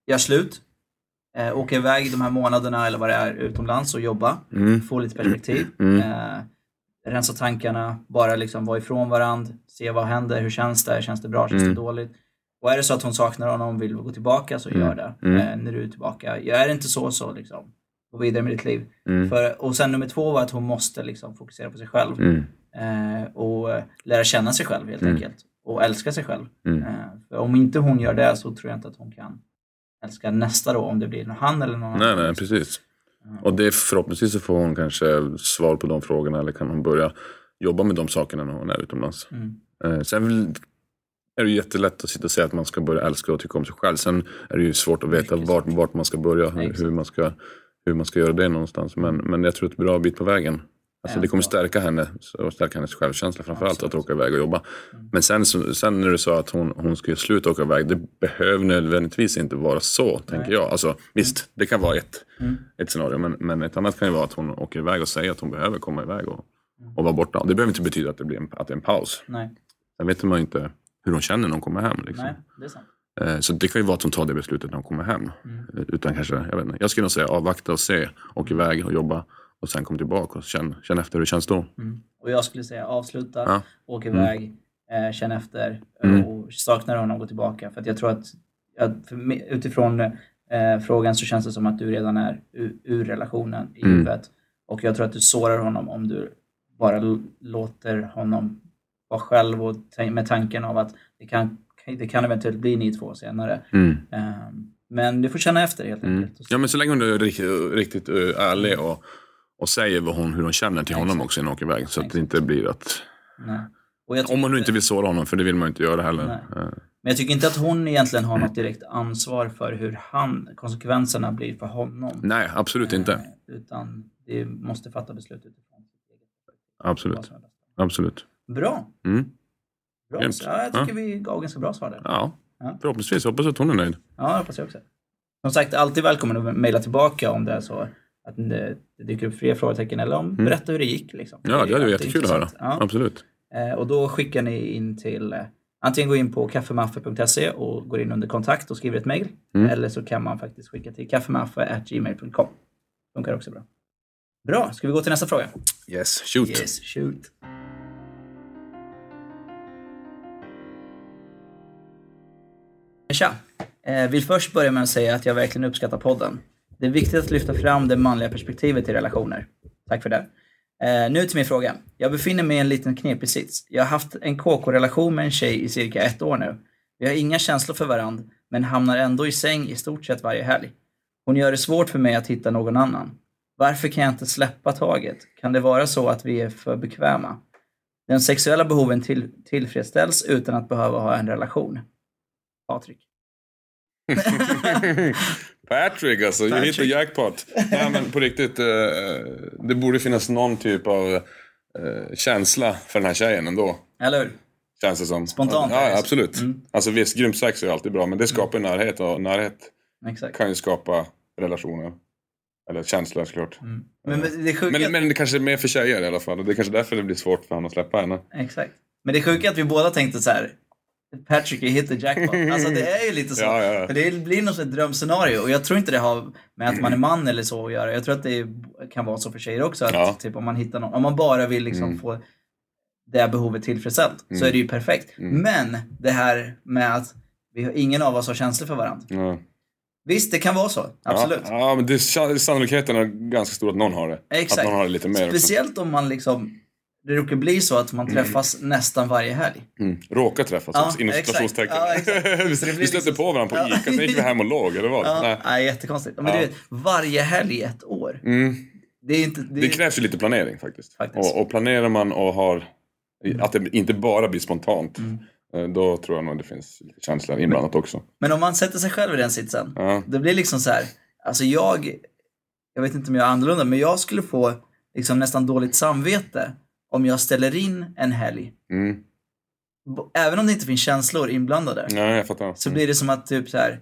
göra slut. Eh, åka iväg de här månaderna eller vad det är utomlands och jobba. Mm. Få lite perspektiv. Mm. Eh, rensa tankarna, bara liksom vara ifrån varandra. Se vad händer, hur känns det? Känns det bra? Känns Mm. det dåligt? Och är det så att hon saknar honom och vill gå tillbaka så Mm. gör det. Mm. Eh, när du är tillbaka. Är det inte så så liksom. Gå vidare med ditt liv. Mm. För, och sen nummer två var att hon måste liksom fokusera på sig själv. Mm. Eh, och eh, lära känna sig själv helt Mm. enkelt. Och älska sig själv. Mm. Eh, för om inte hon gör det så tror jag inte att hon kan älska nästa då, om det blir han eller någon Nej, annan. nej, precis. Mm. Och det förhoppningsvis så får hon kanske svar på de frågorna eller kan hon börja jobba med de sakerna när hon är utomlands. Mm. Eh, sen är det jättelätt att sitta och säga att man ska börja älska och tycka om sig själv. Sen är det ju svårt att veta vart, vart man ska börja, hur, hur, man ska, hur man ska göra det någonstans. Men, men jag tror att det är ett bra bit på vägen. Alltså det kommer stärka henne och stärka hennes självkänsla framförallt att åka iväg och jobba. Mm. Men sen, sen när du sa att hon, hon skulle sluta åka iväg, det behöver nödvändigtvis inte vara så, tänker jag. Alltså, visst, det kan vara ett, Mm. ett scenario, men, men ett annat kan ju vara att hon åker iväg och säger att hon behöver komma iväg och, Mm. och vara borta. Det behöver inte betyda att det blir en, att det är en paus. Nej, Sen vet man ju inte hur hon känner när hon kommer hem. Liksom. nej, det är sant. Eh, Så det kan ju vara att hon tar det beslutet när hon kommer hem. Mm. Utan kanske, jag vet inte. Jag skulle nog säga avvakta och se, åk iväg och jobba och sen kom tillbaka och känn, känn efter hur det känns då. Mm. Och jag skulle säga avsluta, Ja. åk iväg, eh, känn efter Mm. och saknar honom, gå tillbaka. För att jag tror att, att mig, utifrån eh, frågan så känns det som att du redan är ur, ur relationen i Mm. huvudet. Och jag tror att du sårar honom om du bara låter honom vara själv och med tanken av att det kan, det kan eventuellt bli ni två senare. Mm. Ehm, men du får känna efter helt Mm. enkelt. Ja men så länge hon är riktigt, riktigt eh, ärlig och, och säger vad hon, hur hon känner till honom Exakt. också innan hon åker iväg. Så att det inte blir att... Nej. Och jag Om man nu inte vill såra honom, för det vill man ju inte göra heller. Nej. Eh, Men jag tycker inte att hon egentligen har något direkt ansvar för hur han, konsekvenserna blir för honom. Nej, absolut inte. Eh, Utan det måste fatta beslut utifrån sitt eget Absolut. Absolut. Bra. Mm. Bra. Grymt. Ja, jag tycker vi gav ganska bra svar där. Ja, Ja. förhoppningsvis. Hoppas att hon är nöjd. Ja, det hoppas jag också. Som sagt, alltid välkommen att mejla tillbaka om det är så att det, det dyker upp fler frågetecken eller om berätta hur det gick. Liksom. Mm. Ja, det hade varit jättekul att höra. Ja. Absolut. Eh, och då skickar ni in till eh, Antingen gå in på kaffemaffe.se och går in under kontakt och skriver ett mejl. Mm. Eller så kan man faktiskt skicka till kaffemaffe.gmail.com. Funkar också bra. Bra, ska vi gå till nästa fråga? Yes, shoot. Yes, shoot. Tja! Eh, vill först börja med att säga att jag verkligen uppskattar podden. Det är viktigt att lyfta fram det manliga perspektivet i relationer. Tack för det. Eh, nu till min fråga. Jag befinner mig i en liten knepig sits. Jag har haft en KK-relation med en tjej i cirka ett år nu. Vi har inga känslor för varandra, men hamnar ändå i säng i stort sett varje helg. Hon gör det svårt för mig att hitta någon annan. Varför kan jag inte släppa taget? Kan det vara så att vi är för bekväma? Den sexuella behoven till, tillfredsställs utan att behöva ha en relation. Patrik. Patrick alltså, you hit the Patrick. jackpot. Nej men på riktigt, eh, det borde finnas någon typ av eh, känsla för den här tjejen ändå. Eller hur? Känns det som. Spontant, Ja, alltså. absolut. Mm. Alltså visst, grymt sex är alltid bra, men det skapar närhet och närhet Exakt. kan ju skapa relationer. Eller känslor såklart. Mm. Men, men det sjuka... Men, men det kanske är mer för tjejer i alla fall. Och det är kanske därför det blir svårt för honom att släppa henne. Exakt. Men det sjuka är att vi båda tänkte så här. Patrick, hit the jackpot. Alltså det är ju lite så. Ja, ja. För det blir något sånt drömscenario. Och jag tror inte det har med att man är man eller så att göra. Jag tror att det kan vara så för tjejer också. Att Ja. typ, om man hittar någon, om man bara vill liksom Mm. få det behovet tillfredsställt så Mm. är det ju perfekt. Mm. Men det här med att vi har, ingen av oss har känslor för varandra. Visst, det kan vara så. Absolut. Ja, men det, är- sannolikheten är ganska stor att någon har det. Exakt. Att någon har det lite mer också. Speciellt om man liksom, det råkar bli så att man träffas nästan varje helg. Mm. Råkar träffas Ja, också, inom situationstecken. Ja, vi stötte liksom- på varandra på. Ica, sen gick vi hem och låg, eller vad? Ja, Nej. nej, jättekonstigt. Men Ja. du vet, varje helg i ett år. Mm. Det är inte... Det, Det krävs ju lite planering faktiskt. Faktiskt. Och, och planerar man och har, att det inte bara blir spontant, Mm. eh, då tror jag nog det finns känslor inblandat också. Men om man sätter sig själv i den sitsen. Ja. Det blir liksom så här, alltså jag, jag vet inte om jag är annorlunda, men jag skulle få liksom nästan dåligt samvete om jag ställer in en helg. Mm. Även om det inte finns känslor inblandade, Ja, jag fattar. så blir det som att typ så här,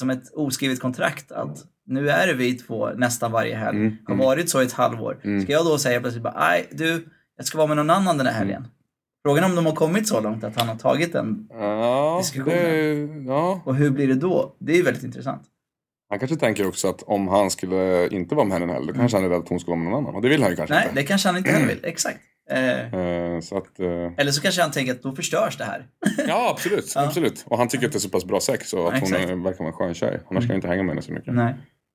som ett oskrivet kontrakt att nu är det vi två nästan varje helg. Mm, Har mm. varit så i ett halvår. Mm. Ska jag då säga plötsligt bara, nej du, jag ska vara med någon annan den här helgen. Frågan är om de har kommit så långt att han har tagit den Ja, Diskussionen. det, ja, och hur blir det då? Det är väldigt intressant. han kanske tänker också att om han skulle inte vara med henne heller, då kanske han är rädd att hon ska vara med någon annan. Och det vill han ju kanske Nej, inte. det kanske han inte heller vill. Exakt. Eh, Eh, Så att, eh, eller så kanske han tänker att då förstörs det här. ja, absolut, Ja. absolut. Och han tycker att det är så pass bra sex och att Ja, hon är, verkar vara en skön tjej. Annars ska han inte hänga med henne så mycket. Nej,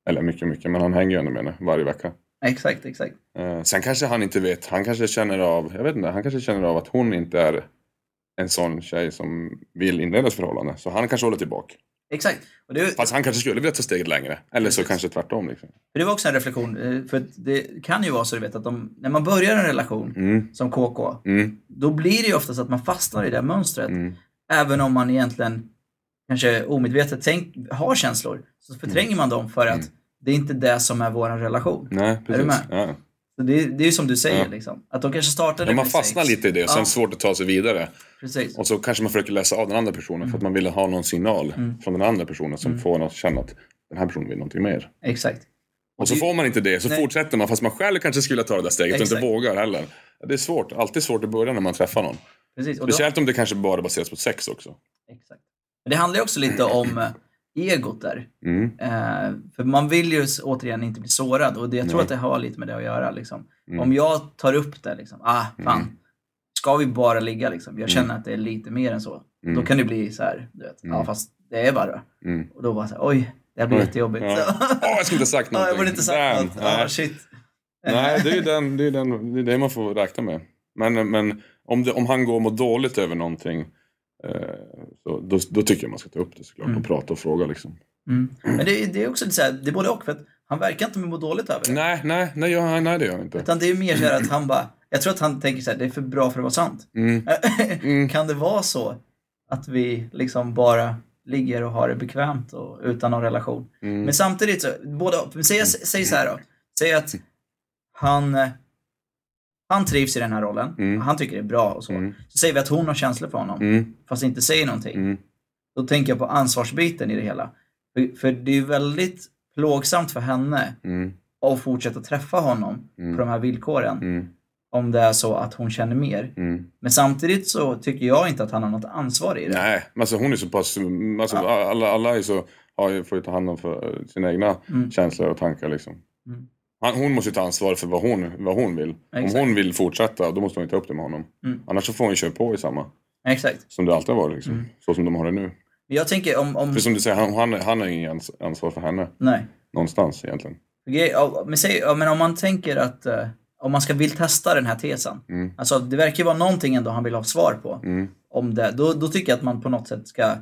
Eller mycket, mycket, men han hänger ju ändå med henne varje vecka. exakt, exakt. Eh, sen kanske han inte vet, han kanske känner av, jag vet inte, han kanske känner av att hon inte är en sån tjej som vill inleda ett förhållande. Så han kanske håller tillbaka. Exakt. Och det, Fast han kanske skulle vilja ta steget längre. Eller så Precis. kanske tvärtom. Liksom. för det var också en reflektion. eh, För det kan ju vara så du vet att de, när man börjar en relation Mm, som KK, mm, då blir det ju oftast att man fastnar i det mönstret. mm. Även om man egentligen kanske omedvetet tänk, har känslor, så förtränger man dem för att Mm. det är inte det som är vår relation. Nej, du precis. med? Ja. Så det, det är ju som du säger, Ja. liksom, att de kanske startade Ja, man med fastnar sex. lite i det och sen Ja. svårt att ta sig vidare. Precis. Och så kanske man försöker läsa av den andra personen för att man vill ha någon signal Mm. från den andra personen som Mm. får en att känna att den här personen vill någonting mer. Exakt. Och så det- får man inte det, så Nej. fortsätter man fast man själv kanske skulle ta det där steget och inte vågar heller. Det är svårt, alltid svårt i början när man träffar någon. Precis. Och då, Speciellt om det kanske bara baseras på sex också. exakt. Men det handlar ju också lite om eh, egot där. Mm. Eh, för man vill ju återigen inte bli sårad och det, jag tror Nej. att det har lite med det att göra. Liksom. Mm. Om jag tar upp det, liksom, ah fan, Mm. ska vi bara ligga liksom? Jag känner att det är lite mer än så. Mm. Då kan det bli så här, du vet, ja Mm. fast det är bara. Mm. Och då bara så här, oj, det här blir jättejobbigt. Ja. Åh, jag skulle inte ha sagt någonting. jag borde inte sagt något. Ah, shit. Nej, det är ju den, det är den, det, är det man får räkna med. Men, men om, det, om han går och mår dåligt över någonting så, då, då tycker jag man ska ta upp det såklart Mm. och prata och fråga liksom. Mm. Men det, är- det är också lite så här, det är både och. För att han verkar inte må dåligt över det. Nej, nej, nej, jag, nej det gör jag inte. Utan det är mer så här att han bara, jag tror att han tänker så här, det är för bra för att vara sant. Mm. Mm. kan det vara så att vi liksom bara ligger och har det bekvämt och utan någon relation? Mm. Men samtidigt, så, både, säg, säg så här då. Säg att han, eh, han trivs i den här rollen. Mm. Han tycker det är bra och så. Mm. Så säger vi att hon har känslor för honom, Mm. fast inte säger någonting. Mm. Då tänker jag på ansvarsbiten i det hela. För, för det är ju väldigt plågsamt för henne Mm. att fortsätta träffa honom Mm. på de här villkoren. Om det är så att hon känner mer. Men samtidigt så tycker jag inte att han har något ansvar i det. Nej, men alltså hon är så pass... Alltså, alla, alla är så, har får ju ta hand om för sina egna känslor och tankar. Liksom. Mm. Han, hon måste ju ta ansvar för vad hon, vad hon vill. Exakt. Om hon vill fortsätta, då måste hon ju ta upp det med honom. Mm. Annars så får hon ju köra på i samma. Exakt. Som det alltid har varit. Liksom. Mm. Så som de har det nu. Jag tänker om... om För som du säger, han, han, han har ju ingen ans- ansvar för henne. nej. Någonstans egentligen. Men, säg, men om man tänker att... eh, om man ska vill testa den här tesen. Mm. Alltså det verkar ju vara någonting ändå han vill ha svar på. Mm. Om det. Då, då tycker jag att man på något sätt ska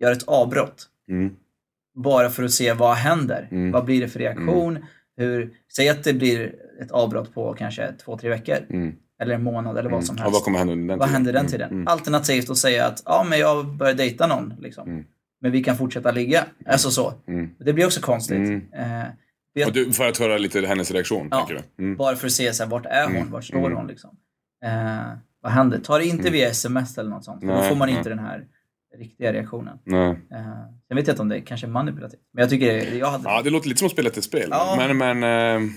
göra ett avbrott. Mm. Bara för att se vad händer. Mm. Vad blir det för reaktion? Hur, säg att det blir ett avbrott på kanske två, tre veckor. Mm. Eller en månad eller vad som Mm. helst. Och vad kommer hända den Vad tiden? händer den Mm. tiden? Mm. Alternativt att säga att ja, men jag börjar dejta någon. Liksom. Men vi kan fortsätta ligga. Alltså så. Det blir också konstigt. Eh, du, för att höra lite hennes reaktion, Ja. Bara för att se så här, vart är hon? Vart står hon? Liksom. Eh, vad händer? Ta det inte via sms eller något sånt. För då Nej, får man nej. inte den här riktiga reaktionen. Nej. Eh, jag vet inte om det kanske är manipulativt. Men jag tycker det, jag hade Ja, det låter lite som att spela ett spel. Ja. Men, men eh,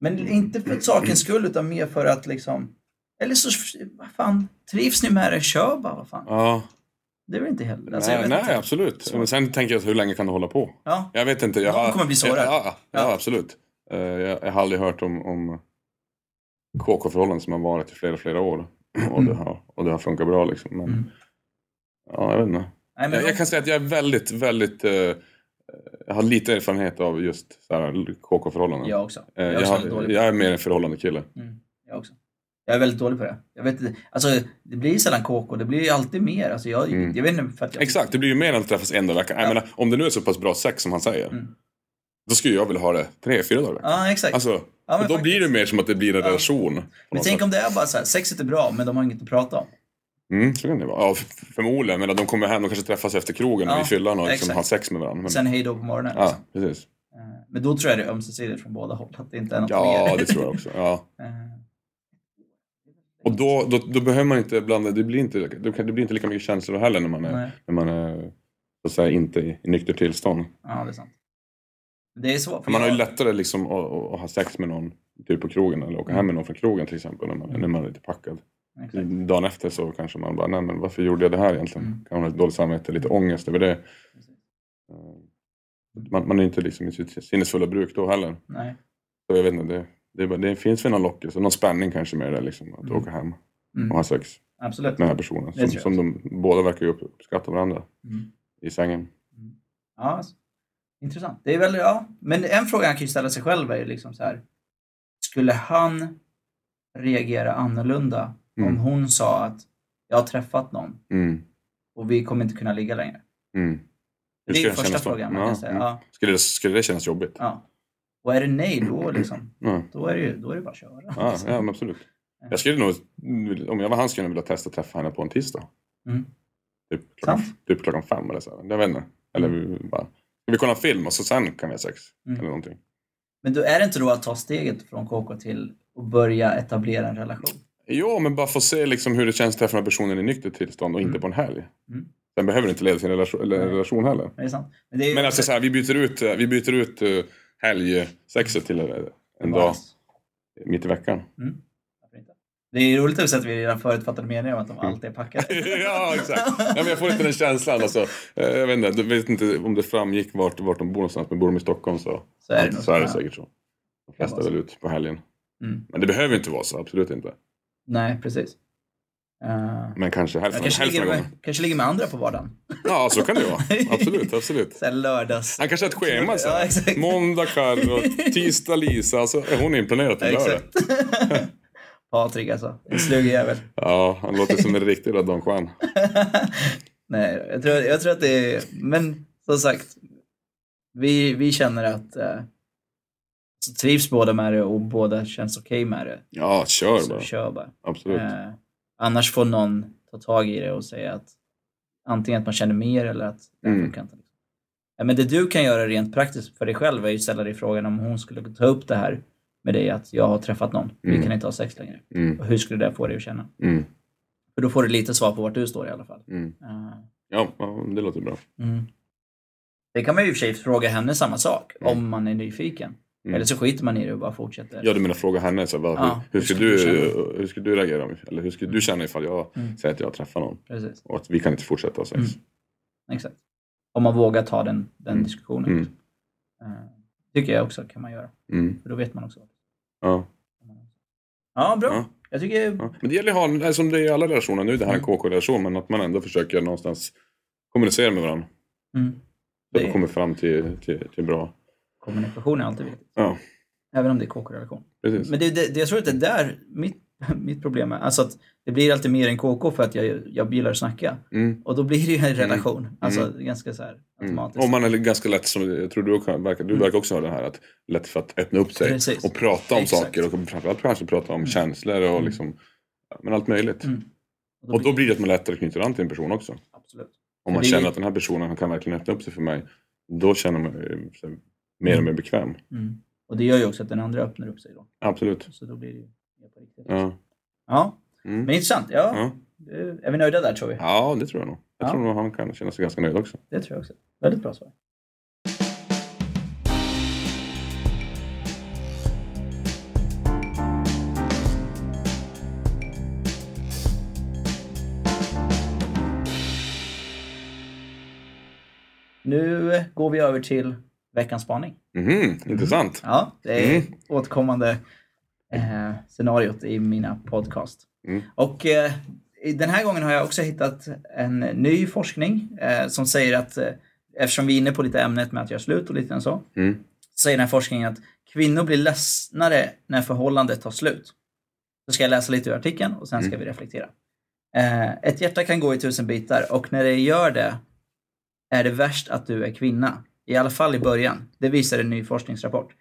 Men inte för sakens skull utan mer för att liksom... Eller så, vad fan, trivs ni med det? Kör bara, vad fan. ja. Det är väl inte heller... Alltså, nej, nej inte. absolut. Så. Men sen tänker jag, hur länge kan du hålla på? Ja, Jag vet inte. Jag Någon kommer bli sårad. Ja, ja, ja, absolut. Eh, jag, jag har aldrig hört om, om KK-förhållanden som har varit i flera, flera år. Och, det, har, och det har funkat bra liksom. Men, Mm. Ja, jag vet inte. Nej, men Jag, jag kan säga att jag är väldigt, väldigt... eh, jag har lite erfarenhet av just KK-förhållanden. Jag också. Eh, Jag är jag, har, jag är mer en förhållande kille. Mm, jag också. Jag är väldigt dålig på det. Jag vet alltså det blir sällan KK, det blir ju alltid mer. Alltså jag, Mm. jag vet inte för jag... Exakt, det blir ju mer än att träffas en dag i veckan. Ja. Jag menar, om det nu är så pass bra sex som han säger. Mm. Då skulle jag vilja ha det tre, fyra dagar i veckan. Ja, exakt. Alltså, Ja, då faktiskt. blir det mer som att det blir en Ja. relation. men tänk sätt. om det är bara så här, sexet är bra men de har inget att prata om. Mm, så kan det vara. Ja, förmodligen. Men de kommer hem, de kanske träffas efter krogen Ja, i fyllan och liksom har sex med varandra. Men, Sen hej då på morgonen. ja, liksom. precis. Eh, Men då tror jag det är ömsesidigt från båda håll. Att det inte är något Ja, mer. det tror jag också. Ja. Eh, Och då, då, då behöver man inte blanda, det blir inte, det blir inte lika mycket känslor heller när man är, Nej. när man är så att säga, inte i, i nykter tillstånd. Ja, det är sant. Det är svårt. Man har ju jag- lättare liksom att, att, ha sex med någon typ på krogen eller åka hem med någon från krogen till exempel när man, när man är lite packad. Exakt. Dagen efter så kanske man bara, nej men varför gjorde jag det här egentligen? Mm. Kan man ha dåligt samvete, lite ångest över det. Man, man är inte liksom i sitt sinnesfulla bruk då heller. Nej. Så jag vet inte, det, det, bara- det finns väl någon lockelse, någon spänning kanske med det liksom. Att Mm. åka hem Mm. och ha sex Absolut. med den här personen. Som, som de båda verkar ju upp- uppskatta varandra Mm. i sängen. Ja, alltså. intressant. Det är väl, ja. Men en fråga han kan ju ställa sig själv är ju liksom så här. Skulle han reagera annorlunda om Mm. hon sa att jag har träffat någon Mm. och vi kommer inte kunna ligga längre? Mm. Det är första frågan man Ja, kan säga. mm. Ja, Skulle, det, skulle det kännas jobbigt? ja. Och är det nej då liksom, Ja, då är det ju då är det bara att köra. ja, ja men absolut. Jag skulle nog, om jag var han skulle jag vilja testa att träffa henne på en tisdag. Mm. Typ klockan, typ klockan fem eller så. Jag vet inte. Eller vi bara, ska vi kolla en film och så sen kan vi ha sex? Mm. Eller någonting. Men då är det inte då att ta steget från KK till att börja etablera en relation? Jo, men bara få se liksom hur det känns att träffa den här personen i nyktert tillstånd och inte Mm. på en helg. Mm. Sen behöver det inte leda till en relation, eller en relation heller. Det är sant. Men, det är Men alltså så här, vi byter ut, eh, vi byter ut eh, helgsexet till eh, en dag mitt i veckan. Mm. Inte? Det är roligt att vi redan förutfattade meningar om att de alltid är packade. ja, exakt. Ja, men jag får lite den känslan. Alltså, jag vet inte, jag vet inte om det framgick vart, vart de bor någonstans, men bor de i Stockholm så, Så är det så är det Ja. säkert så. De flesta är väl ute på helgen. Mm. Men det behöver inte vara så, absolut inte. Nej, precis. Uh, Men kanske hälften, kanske, hälften ligger med, kanske ligger med andra på vardagen. Ja, så kan det vara. Absolut, absolut. Så lördags... Han kanske har ett schema. Så Ja. Måndag Carro, tisdag Lisa, så är hon inplanerad till lördag. Exakt. Patrik alltså. En slug jävel. Ja, han låter som en riktig Don Juan. Nej, jag tror, jag tror att det är... Men som sagt. Vi, vi känner att... Eh, så trivs båda med det och båda känns okej med det. Ja, kör Så bara. kör bara. Absolut. Eh, annars får någon ta tag i det och säga att antingen att man känner mer eller att det Mm. funkar inte. Men det du kan göra rent praktiskt för dig själv är ju ställa dig frågan om hon skulle ta upp det här med dig att jag har träffat någon, vi Mm. kan inte ha sex längre. Mm, Och hur skulle det få dig att känna? mm, För då får du lite svar på vart du står i alla fall. Ja, ja, det låter bra. mm. Det kan man ju i och för sig fråga henne samma sak, Mm. om man är nyfiken. Mm. Eller så skiter man i det och bara fortsätter. Ja, du menar fråga henne, så, vad, Ja, hur, hur, skulle du, hur ska du reagera? om- Eller hur skulle du känna ifall jag Mm. säger att jag träffar någon? Precis, Och att vi kan inte fortsätta ha sex. Mm. exakt. Om man vågar ta den, den Mm. diskussionen. Mm. Eh, tycker jag också kan man göra. Mm. För då vet man också. Ja, Ja, bra. Ja. Jag tycker... ja. Men det gäller att ha, en- som det är i alla relationer, nu är det här en Mm. KK-relation, men att man ändå försöker någonstans kommunicera med varandra. Mm. Så att man kommer fram till, till, till bra... Kommunikation är alltid viktigt. Ja, Även om det är KK-relation. Men det, det, det, jag tror att det är där mitt, mitt problem är. Alltså att det blir alltid mer än KK för att jag, jag gillar att snacka. Mm. Och då blir det ju en relation. Alltså ganska så här Mm. automatiskt. Och man är ganska lätt, som jag tror du kan, verkar, du Mm. verkar också ha det här, att lätt för att öppna upp sig Precis. och prata om Exakt. saker och framförallt kanske prata om Mm. känslor och Mm. liksom, men allt möjligt. Mm. Och då blir det att man lättare knyter an till en person också. Absolut. Om man känner att den här personen kan verkligen öppna upp sig för mig, då känner man mer och mer bekväm. Mm. Och det gör ju också att den andra öppnar upp sig då. Absolut. Så då blir det ju på riktigt. Ja. Ja, Mm. men intressant. Ja, Ja. Är vi nöjda där tror vi? ja, det tror jag nog. Jag Ja. tror nog han kan känna sig ganska nöjd också. Det tror jag också. Väldigt bra svar. Nu går vi över till veckans spaning. Mhm, intressant. Ja, det är Mm. återkommande eh, scenariot i mina podcast. Mm. Och eh, den här gången har jag också hittat en ny forskning eh, som säger att, eh, eftersom vi är inne på lite ämnet med att göra slut och lite så, Mm. säger den här forskningen att kvinnor blir ledsnare när förhållandet tar slut. Så ska jag läsa lite ur artikeln och sen ska vi reflektera. Eh, ett hjärta kan gå i tusen bitar och när det gör det är det värst att du är kvinna. I alla fall i början. Det visar en ny forskningsrapport.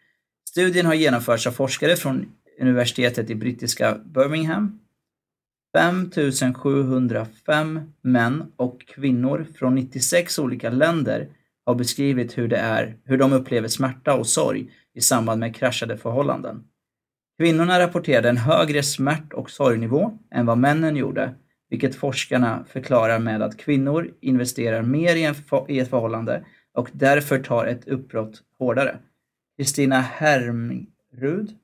Studien har genomförts av forskare från universitetet i brittiska Birmingham. 5705 män och kvinnor från 96 olika länder har beskrivit hur det är, hur de upplever smärta och sorg i samband med kraschade förhållanden. Kvinnorna rapporterade en högre smärt och sorgnivå än vad männen gjorde, vilket forskarna förklarar med att kvinnor investerar mer i, en för, i ett förhållande och därför tar ett uppbrott hårdare. Kristina Hermrud,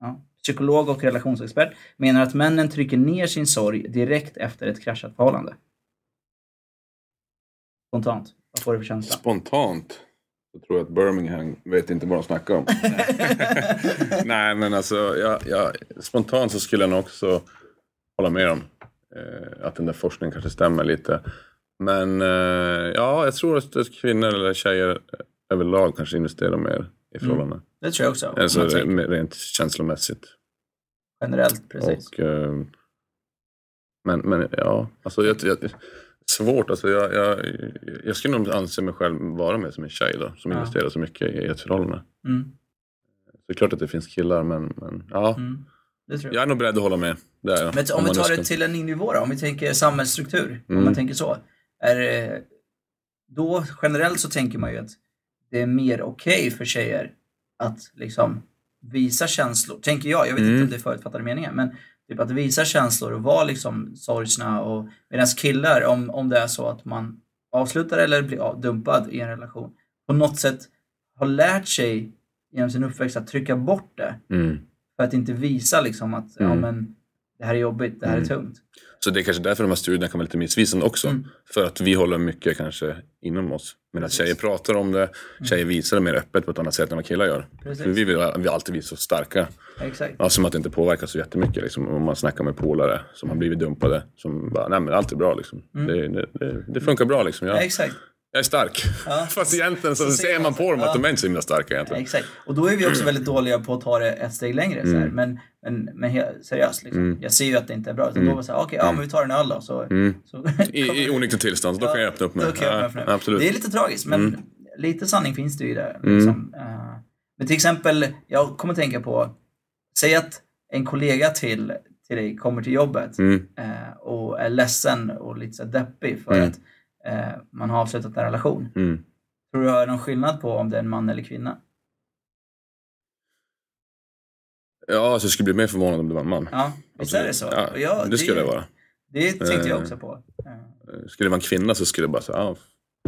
ja, psykolog och relationsexpert, menar att männen trycker ner sin sorg direkt efter ett kraschat förhållande. Spontant, vad får du för känsla? Spontant så tror jag att Birmingham vet inte vad de snackar om. Nej, men alltså jag, jag, spontant så skulle jag nog också hålla med om eh, att den där forskningen kanske stämmer lite. Men eh, ja, jag tror att kvinnor eller tjejer överlag kanske investerar mer i förhållanden. Det tror jag också. Alltså om rent känslomässigt. Generellt, precis. Och, eh, men, men ja, alltså jag, jag, svårt. Alltså jag, jag, jag skulle nog anse mig själv vara mer som en tjej då, som Ja. investerar så mycket i ett förhållande. Mm, Så det är klart att det finns killar, men, men ja. mm, jag. Jag är nog beredd att hålla med. Det är jag. Men om vi man tar det ska- till en ny nivå då, om vi tänker samhällsstruktur, om Mm. man tänker så. Är, då generellt så tänker man ju att det är mer okej för tjejer att liksom visa känslor, tänker jag. Jag vet inte Mm. om det är förutfattade meningar, men typ att visa känslor och vara liksom sorgsna och medan killar, om, om det är så att man avslutar eller blir dumpad i en relation, på något sätt har lärt sig genom sin uppväxt att trycka bort det Mm. för att inte visa liksom att ja, Mm. men, det här är jobbigt, det här är Mm. tungt. Så det är kanske därför de här studierna kan vara lite missvisande också. Mm. För att vi håller mycket kanske inom oss. Men att. Mm. tjejer pratar om det, tjejer visar det mer öppet på ett annat sätt än vad killar gör. Precis. För vi vill vi alltid visa så starka. Exakt. Ja, som att det inte påverkar så jättemycket. Liksom. Om man snackar med polare som har blivit dumpade. Som bara, nej men allt är bra liksom. Det, det, det, det funkar bra liksom. Mm. Ja, Jag, exakt. Jag är stark. Ja. Fast egentligen så, Så ser man på dem ja. att de är inte så himla starka egentligen. exakt. Och då är vi också väldigt dåliga på att ta det ett steg längre. Så här. Men, men, men he- seriöst, liksom. Mm. jag ser ju att det inte är bra. Utan då var det så här, okej, ja men vi tar en öl då. Så, Mm. så I, I onykter tillstånd, då kan jag öppna upp mig. Då kan jag öppna upp mig. Ja, absolut. Det är lite tragiskt, men Mm. lite sanning finns det ju i det. Mm. Liksom. Eh, Men till exempel, jag kommer tänka på, säg att en kollega till, till dig kommer till jobbet Mm. eh, och är ledsen och lite så deppig för Mm. att eh, man har avslutat en relation. Mm. Tror du har någon skillnad på om det är en man eller kvinna? Ja, alltså jag skulle bli mer förvånad om det var en man. Ja, visst är det så? Ja, Och jag- det skulle det vara. Det tänkte jag Eh. också på. Skulle det vara en kvinna så skulle jag bara säga, ja,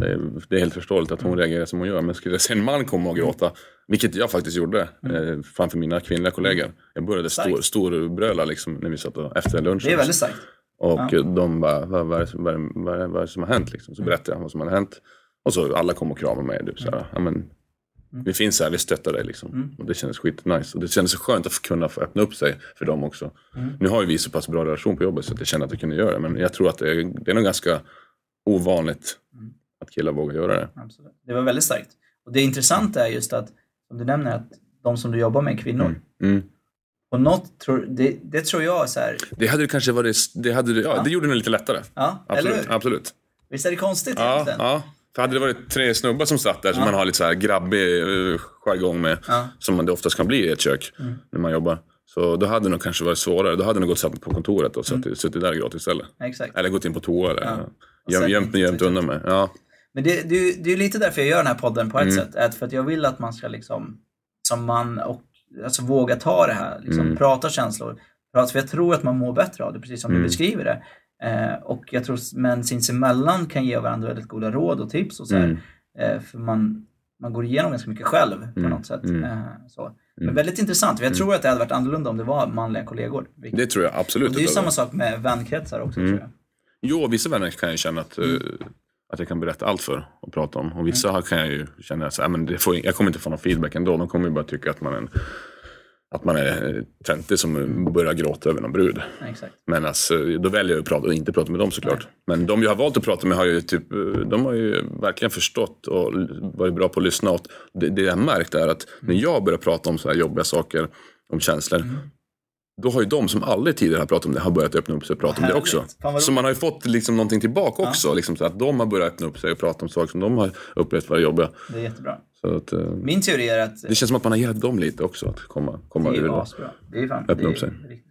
det är, det är helt förståeligt att hon reagerar som hon gör. Men skulle jag se en man komma och gråta, vilket jag faktiskt gjorde eh, framför mina kvinnliga kollegor. Jag började stor, storbröla liksom, när vi satt och, efter lunchen. Det är väldigt starkt. Och Ja. de bara, vad, vad, vad, vad, är, det- som har hänt? Liksom. Så berättade jag vad som hade hänt. Och så alla kom och kramade mig. Typ, såhär, ja, men, vi finns här, vi stöttar dig. Liksom. Mm. Och det kändes skitnice. Och det kändes så skönt att kunna få öppna upp sig för dem också. Mm. Nu har ju vi så pass bra relation på jobbet så att jag känner att jag kunde göra det. Men jag tror att det är, det är nog ganska ovanligt Mm. att killar vågar göra det. Absolut. Det var väldigt starkt. Och det intressanta är just att, som du nämner, att de som du jobbar med är kvinnor. Mm. Mm. Och något tror, det, det tror jag så här, Det hade det kanske varit, det, hade, ja, Ja. det gjorde det lite lättare. ja, eller Absolut. hur? absolut. Visst är det konstigt Ja, egentligen? ja. För hade det varit tre snubbar som satt där som Ja. man har lite så här grabbig uh, jargong med, Ja. som man det oftast kan bli i ett kök Mm. när man jobbar. Så då hade det nog kanske varit svårare. Då hade det nog gått satt på kontoret och suttit, suttit där gratis istället. Exakt. Eller gått in på toa eller Ja. gömt, gömt undan mig. Ja. Men det, det, det är ju lite därför jag gör den här podden på ett Mm. sätt. Att för att jag vill att man ska liksom, som man och, alltså våga ta det här, liksom, Mm. prata känslor. För jag tror att man mår bättre av det, precis som du Mm. beskriver det. Eh, och jag tror att män sinsemellan kan ge varandra väldigt goda råd och tips och så. Mm. Eh, för man, man går igenom ganska mycket själv på Mm. något sätt. Mm. Eh, så. Men Mm. väldigt intressant. för Jag tror att det hade varit annorlunda om det var manliga kollegor. Vilket- Det tror jag absolut. och det är ju samma sak med vänkretsar också tror jag. Jo, vissa vänner kan jag känna att, eh, att jag kan berätta allt för och prata om. Och vissa kan jag ju känna att jag kommer inte få någon feedback ändå. De kommer ju bara tycka att man är en att man är töntig som börjar gråta över någon brud. Exakt. Men alltså, då väljer jag att prata och inte prata med dem såklart. Men de jag har valt att prata med har ju, typ, de har ju verkligen förstått och varit bra på att lyssna. Och det, det jag har märkt är att när jag börjar prata om så här jobbiga saker, om känslor, Mm. Då har ju de som aldrig tidigare har pratat om det har börjat öppna upp sig och prata om det också. Fan, Så man har ju fått liksom någonting tillbaka också. Liksom, så att de har börjat öppna upp sig och prata om saker som de har upplevt vara jobbiga. Det är jättebra. Att, eh, Min teori är att det känns som att man har hjälpt dem lite också att komma, komma det ur det. asbra. Det är fan, Öppna det är upp sig. riktigt.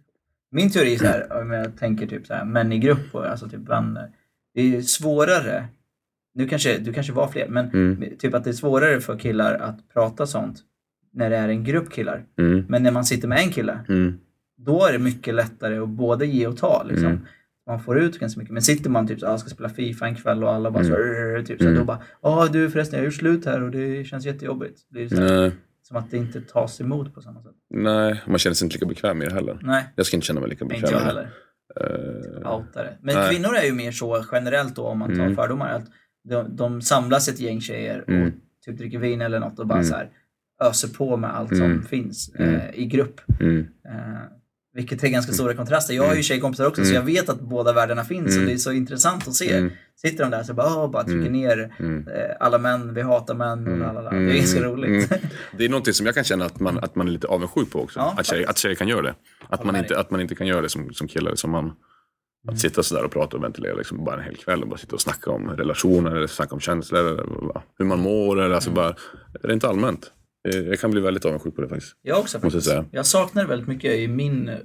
Min teori är så här, om jag tänker typ så här, män i grupp och alltså typ vänner. Det är svårare, nu kanske, du kanske var fler, men Mm. typ att det är svårare för killar att prata sånt när det är en grupp killar. Mm, Men när man sitter med en kille, mm, då är det mycket lättare att både ge och ta. Liksom. Mm. Man får ut ganska mycket. Men sitter man typ så, ah, ska spela Fifa en kväll och alla bara så, Mm. typ så, Mm. då bara, ja du förresten jag har gjort slut här och det känns jättejobbigt. Det är så här, som att det inte tas emot på samma sätt. nej, man känner sig inte lika bekväm med det heller. Nej, Jag ska inte känna mig lika inte bekväm jag med det. heller. Eh, Outa det. Men Nej. kvinnor är ju mer så generellt då om man tar Mm. fördomar. Att de, de samlas ett gäng tjejer och Mm. typ dricker vin eller något och bara Mm. så här öser på med allt som finns Mm. eh, i grupp. Eh, vilket är ganska stora kontraster. Jag har ju Mm. tjejkompisar också så Mm. jag vet att båda världarna finns och Mm. det är så intressant att se. mm, Sitter de där så bara, oh, bara trycker Mm. ner mm. eh, alla män, vi hatar män Mm. lalala. Mm. Det är ganska roligt. Mm. Det är någonting som jag kan känna att man, att man är lite avundsjuk på också. Ja, att, tjejer, att tjejer kan göra det. Att man, inte, att man inte kan göra det som, som killar, som man. Mm. Att sitta sådär och prata och ventilera liksom bara en hel kväll och bara sitta och snacka om relationer eller snacka om känslor eller hur man mår eller Mm. alltså bara rent allmänt. Eh, Jag kan bli väldigt avundsjuk på det faktiskt. Jag också Måste jag faktiskt. säga. Jag saknar väldigt mycket i min eh,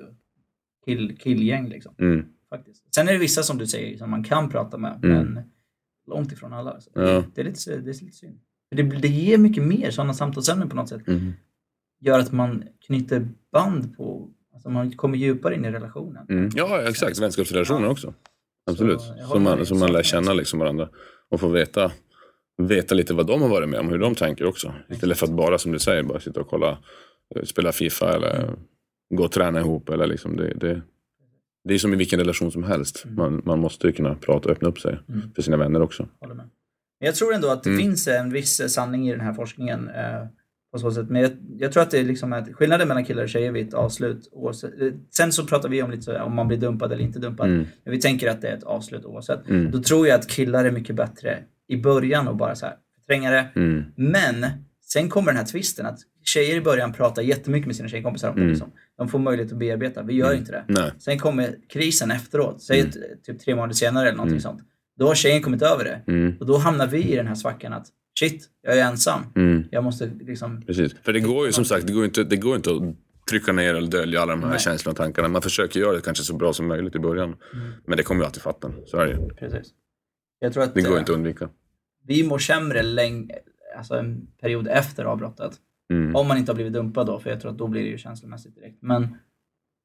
kill, killgäng liksom. Mm. Faktiskt. Sen är det vissa som du säger som man kan prata med, Mm. men långt ifrån alla. Så Ja. det, är lite, det är lite synd. Det, det ger mycket mer, sådana samtalsämnen på något sätt. Mm. Gör att man knyter band på, alltså man kommer djupare in i relationen. Mm. Ja, exakt. Vänskapsrelationer också. Absolut. Med man, man lär känna liksom varandra. Och få veta, veta lite vad de har varit med om, hur de tänker också. Istället för att bara, som du säger, bara sitta och kolla, eh, spela Fifa eller gå och träna ihop. Eller liksom det, det, det är som i vilken relation som helst. Mm. Man, man måste ju kunna prata och öppna upp sig Mm. för sina vänner också. Jag tror ändå att det Mm. finns en viss eh, sanning i den här forskningen. Eh, på så sätt. Men jag, jag tror att det är liksom att skillnaden mellan killar och tjejer vid ett avslut. Oavsett, eh, sen så pratar vi om lite om man blir dumpad eller inte dumpad. Mm. Men vi tänker att det är ett avslut oavsett. Mm. Då tror jag att killar är mycket bättre i början och bara så här förtränga det. Mm. Men sen kommer den här twisten att tjejer i början pratar jättemycket med sina tjejkompisar om det. Mm. Liksom. De får möjlighet att bearbeta. Vi gör inte det. Nej. Sen kommer krisen efteråt. Säg Mm. typ tre månader senare eller någonting Mm. sånt. Då har tjejen kommit över det. Mm. Och då hamnar vi i den här svackan att shit, jag är ensam. Mm. Jag måste liksom... Precis. För det går ju som sagt, det går inte, det går inte att trycka ner eller dölja alla de här Nej. känslorna och tankarna. Man försöker göra det kanske så bra som möjligt i början. Mm. Men det kommer ju alltid fatta. Så är det ju. Precis. Jag tror att Det går eh, inte att undvika. vi mår sämre länge, alltså en period efter avbrottet. Mm. Om man inte har blivit dumpad då, för jag tror att då blir det ju känslomässigt direkt. Men,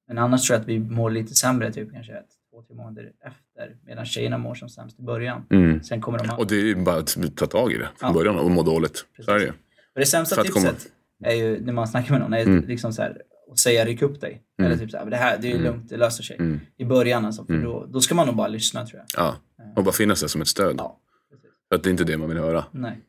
men annars tror jag att vi mår lite sämre typ kanske ett, två, tre månader efter. Medan tjejerna mår som sämst i början. Mm. Sen kommer de... Och det är ju bara att ta tag i det från Ja. början och må dåligt. Så är det ju. Och det sämsta att komma- tipset är ju när man snackar med någon, är Mm. liksom så här, att säga ryck upp dig. Mm. Eller typ så här, det här det är Mm. lugnt, det löser sig. Mm. I början alltså, för Mm. då, då ska man nog bara lyssna tror jag. Ja. Och bara finnas där som ett stöd. Ja, att det är inte det man vill höra. Nej.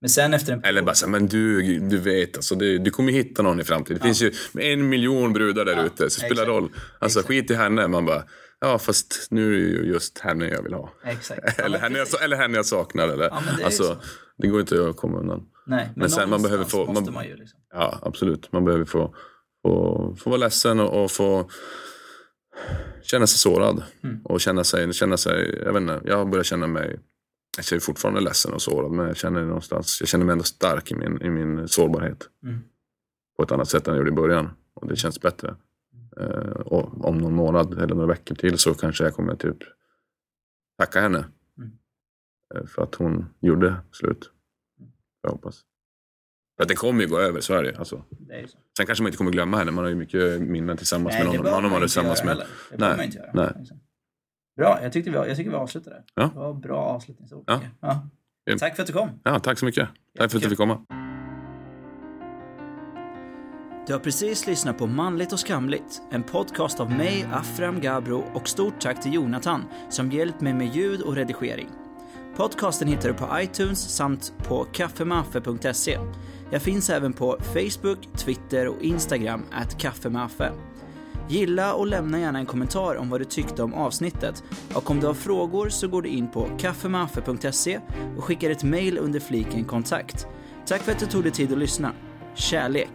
Men sen efter en Eller bara så men du, du vet, alltså, du, du kommer hitta någon i framtiden. Det finns ju en miljon brudar där Ja, ute, så det spelar exakt. roll. Alltså Exakt. skit i henne. Man bara, ja fast nu är det ju just henne jag vill ha. Exakt. Ja, Eller henne, jag, precis. eller henne jag saknar. Eller, Ja, det alltså, så. det går inte att komma undan. Nej, men, Men sen man behöver få- måste man- man ju liksom. Ja, absolut. Man behöver få, få, få vara ledsen och, och få känna sig sårad. Mm. Och känna sig, känna sig, jag vet inte, jag börjar känna mig, jag är fortfarande ledsen och sårad, men jag känner någonstans, jag känner mig ändå stark i min, i min sårbarhet. Mm. På ett annat sätt än jag gjorde i början. Och det känns bättre. Eh, och om någon månad eller några veckor till så kanske jag kommer typ tacka henne. Mm. Eh, för att hon gjorde slut. Jag hoppas. För att det kommer ju gå över, så är det alltså. Det är så. Sen kanske man inte kommer glömma henne. Man har ju mycket minnen tillsammans Nej, med det någon, behöver någon man inte tillsammans göra med. heller. Det Nej, behöver man inte göra. nej. Liksom. Bra, jag, tyckte vi, jag tycker vi avslutar där. Ja. Det var bra avslutningsord. Ja. jag. Ja. Tack för att du kom. Ja, tack så mycket. Tack för att du fick komma. Du har precis lyssnat på Manligt och skamligt, en podcast av mig, Afram Gabro och stort tack till Jonathan som hjälpt mig med ljud och redigering. Podcasten hittar du på iTunes samt på kaffemaffe.se. Jag finns även på Facebook, Twitter och Instagram, at kaffemaffe. Gilla och lämna gärna en kommentar om vad du tyckte om avsnittet. Och om du har frågor så går du in på kaffemaffe.se och skickar ett mail under fliken kontakt. Tack för att du tog dig tid att lyssna. Kärlek!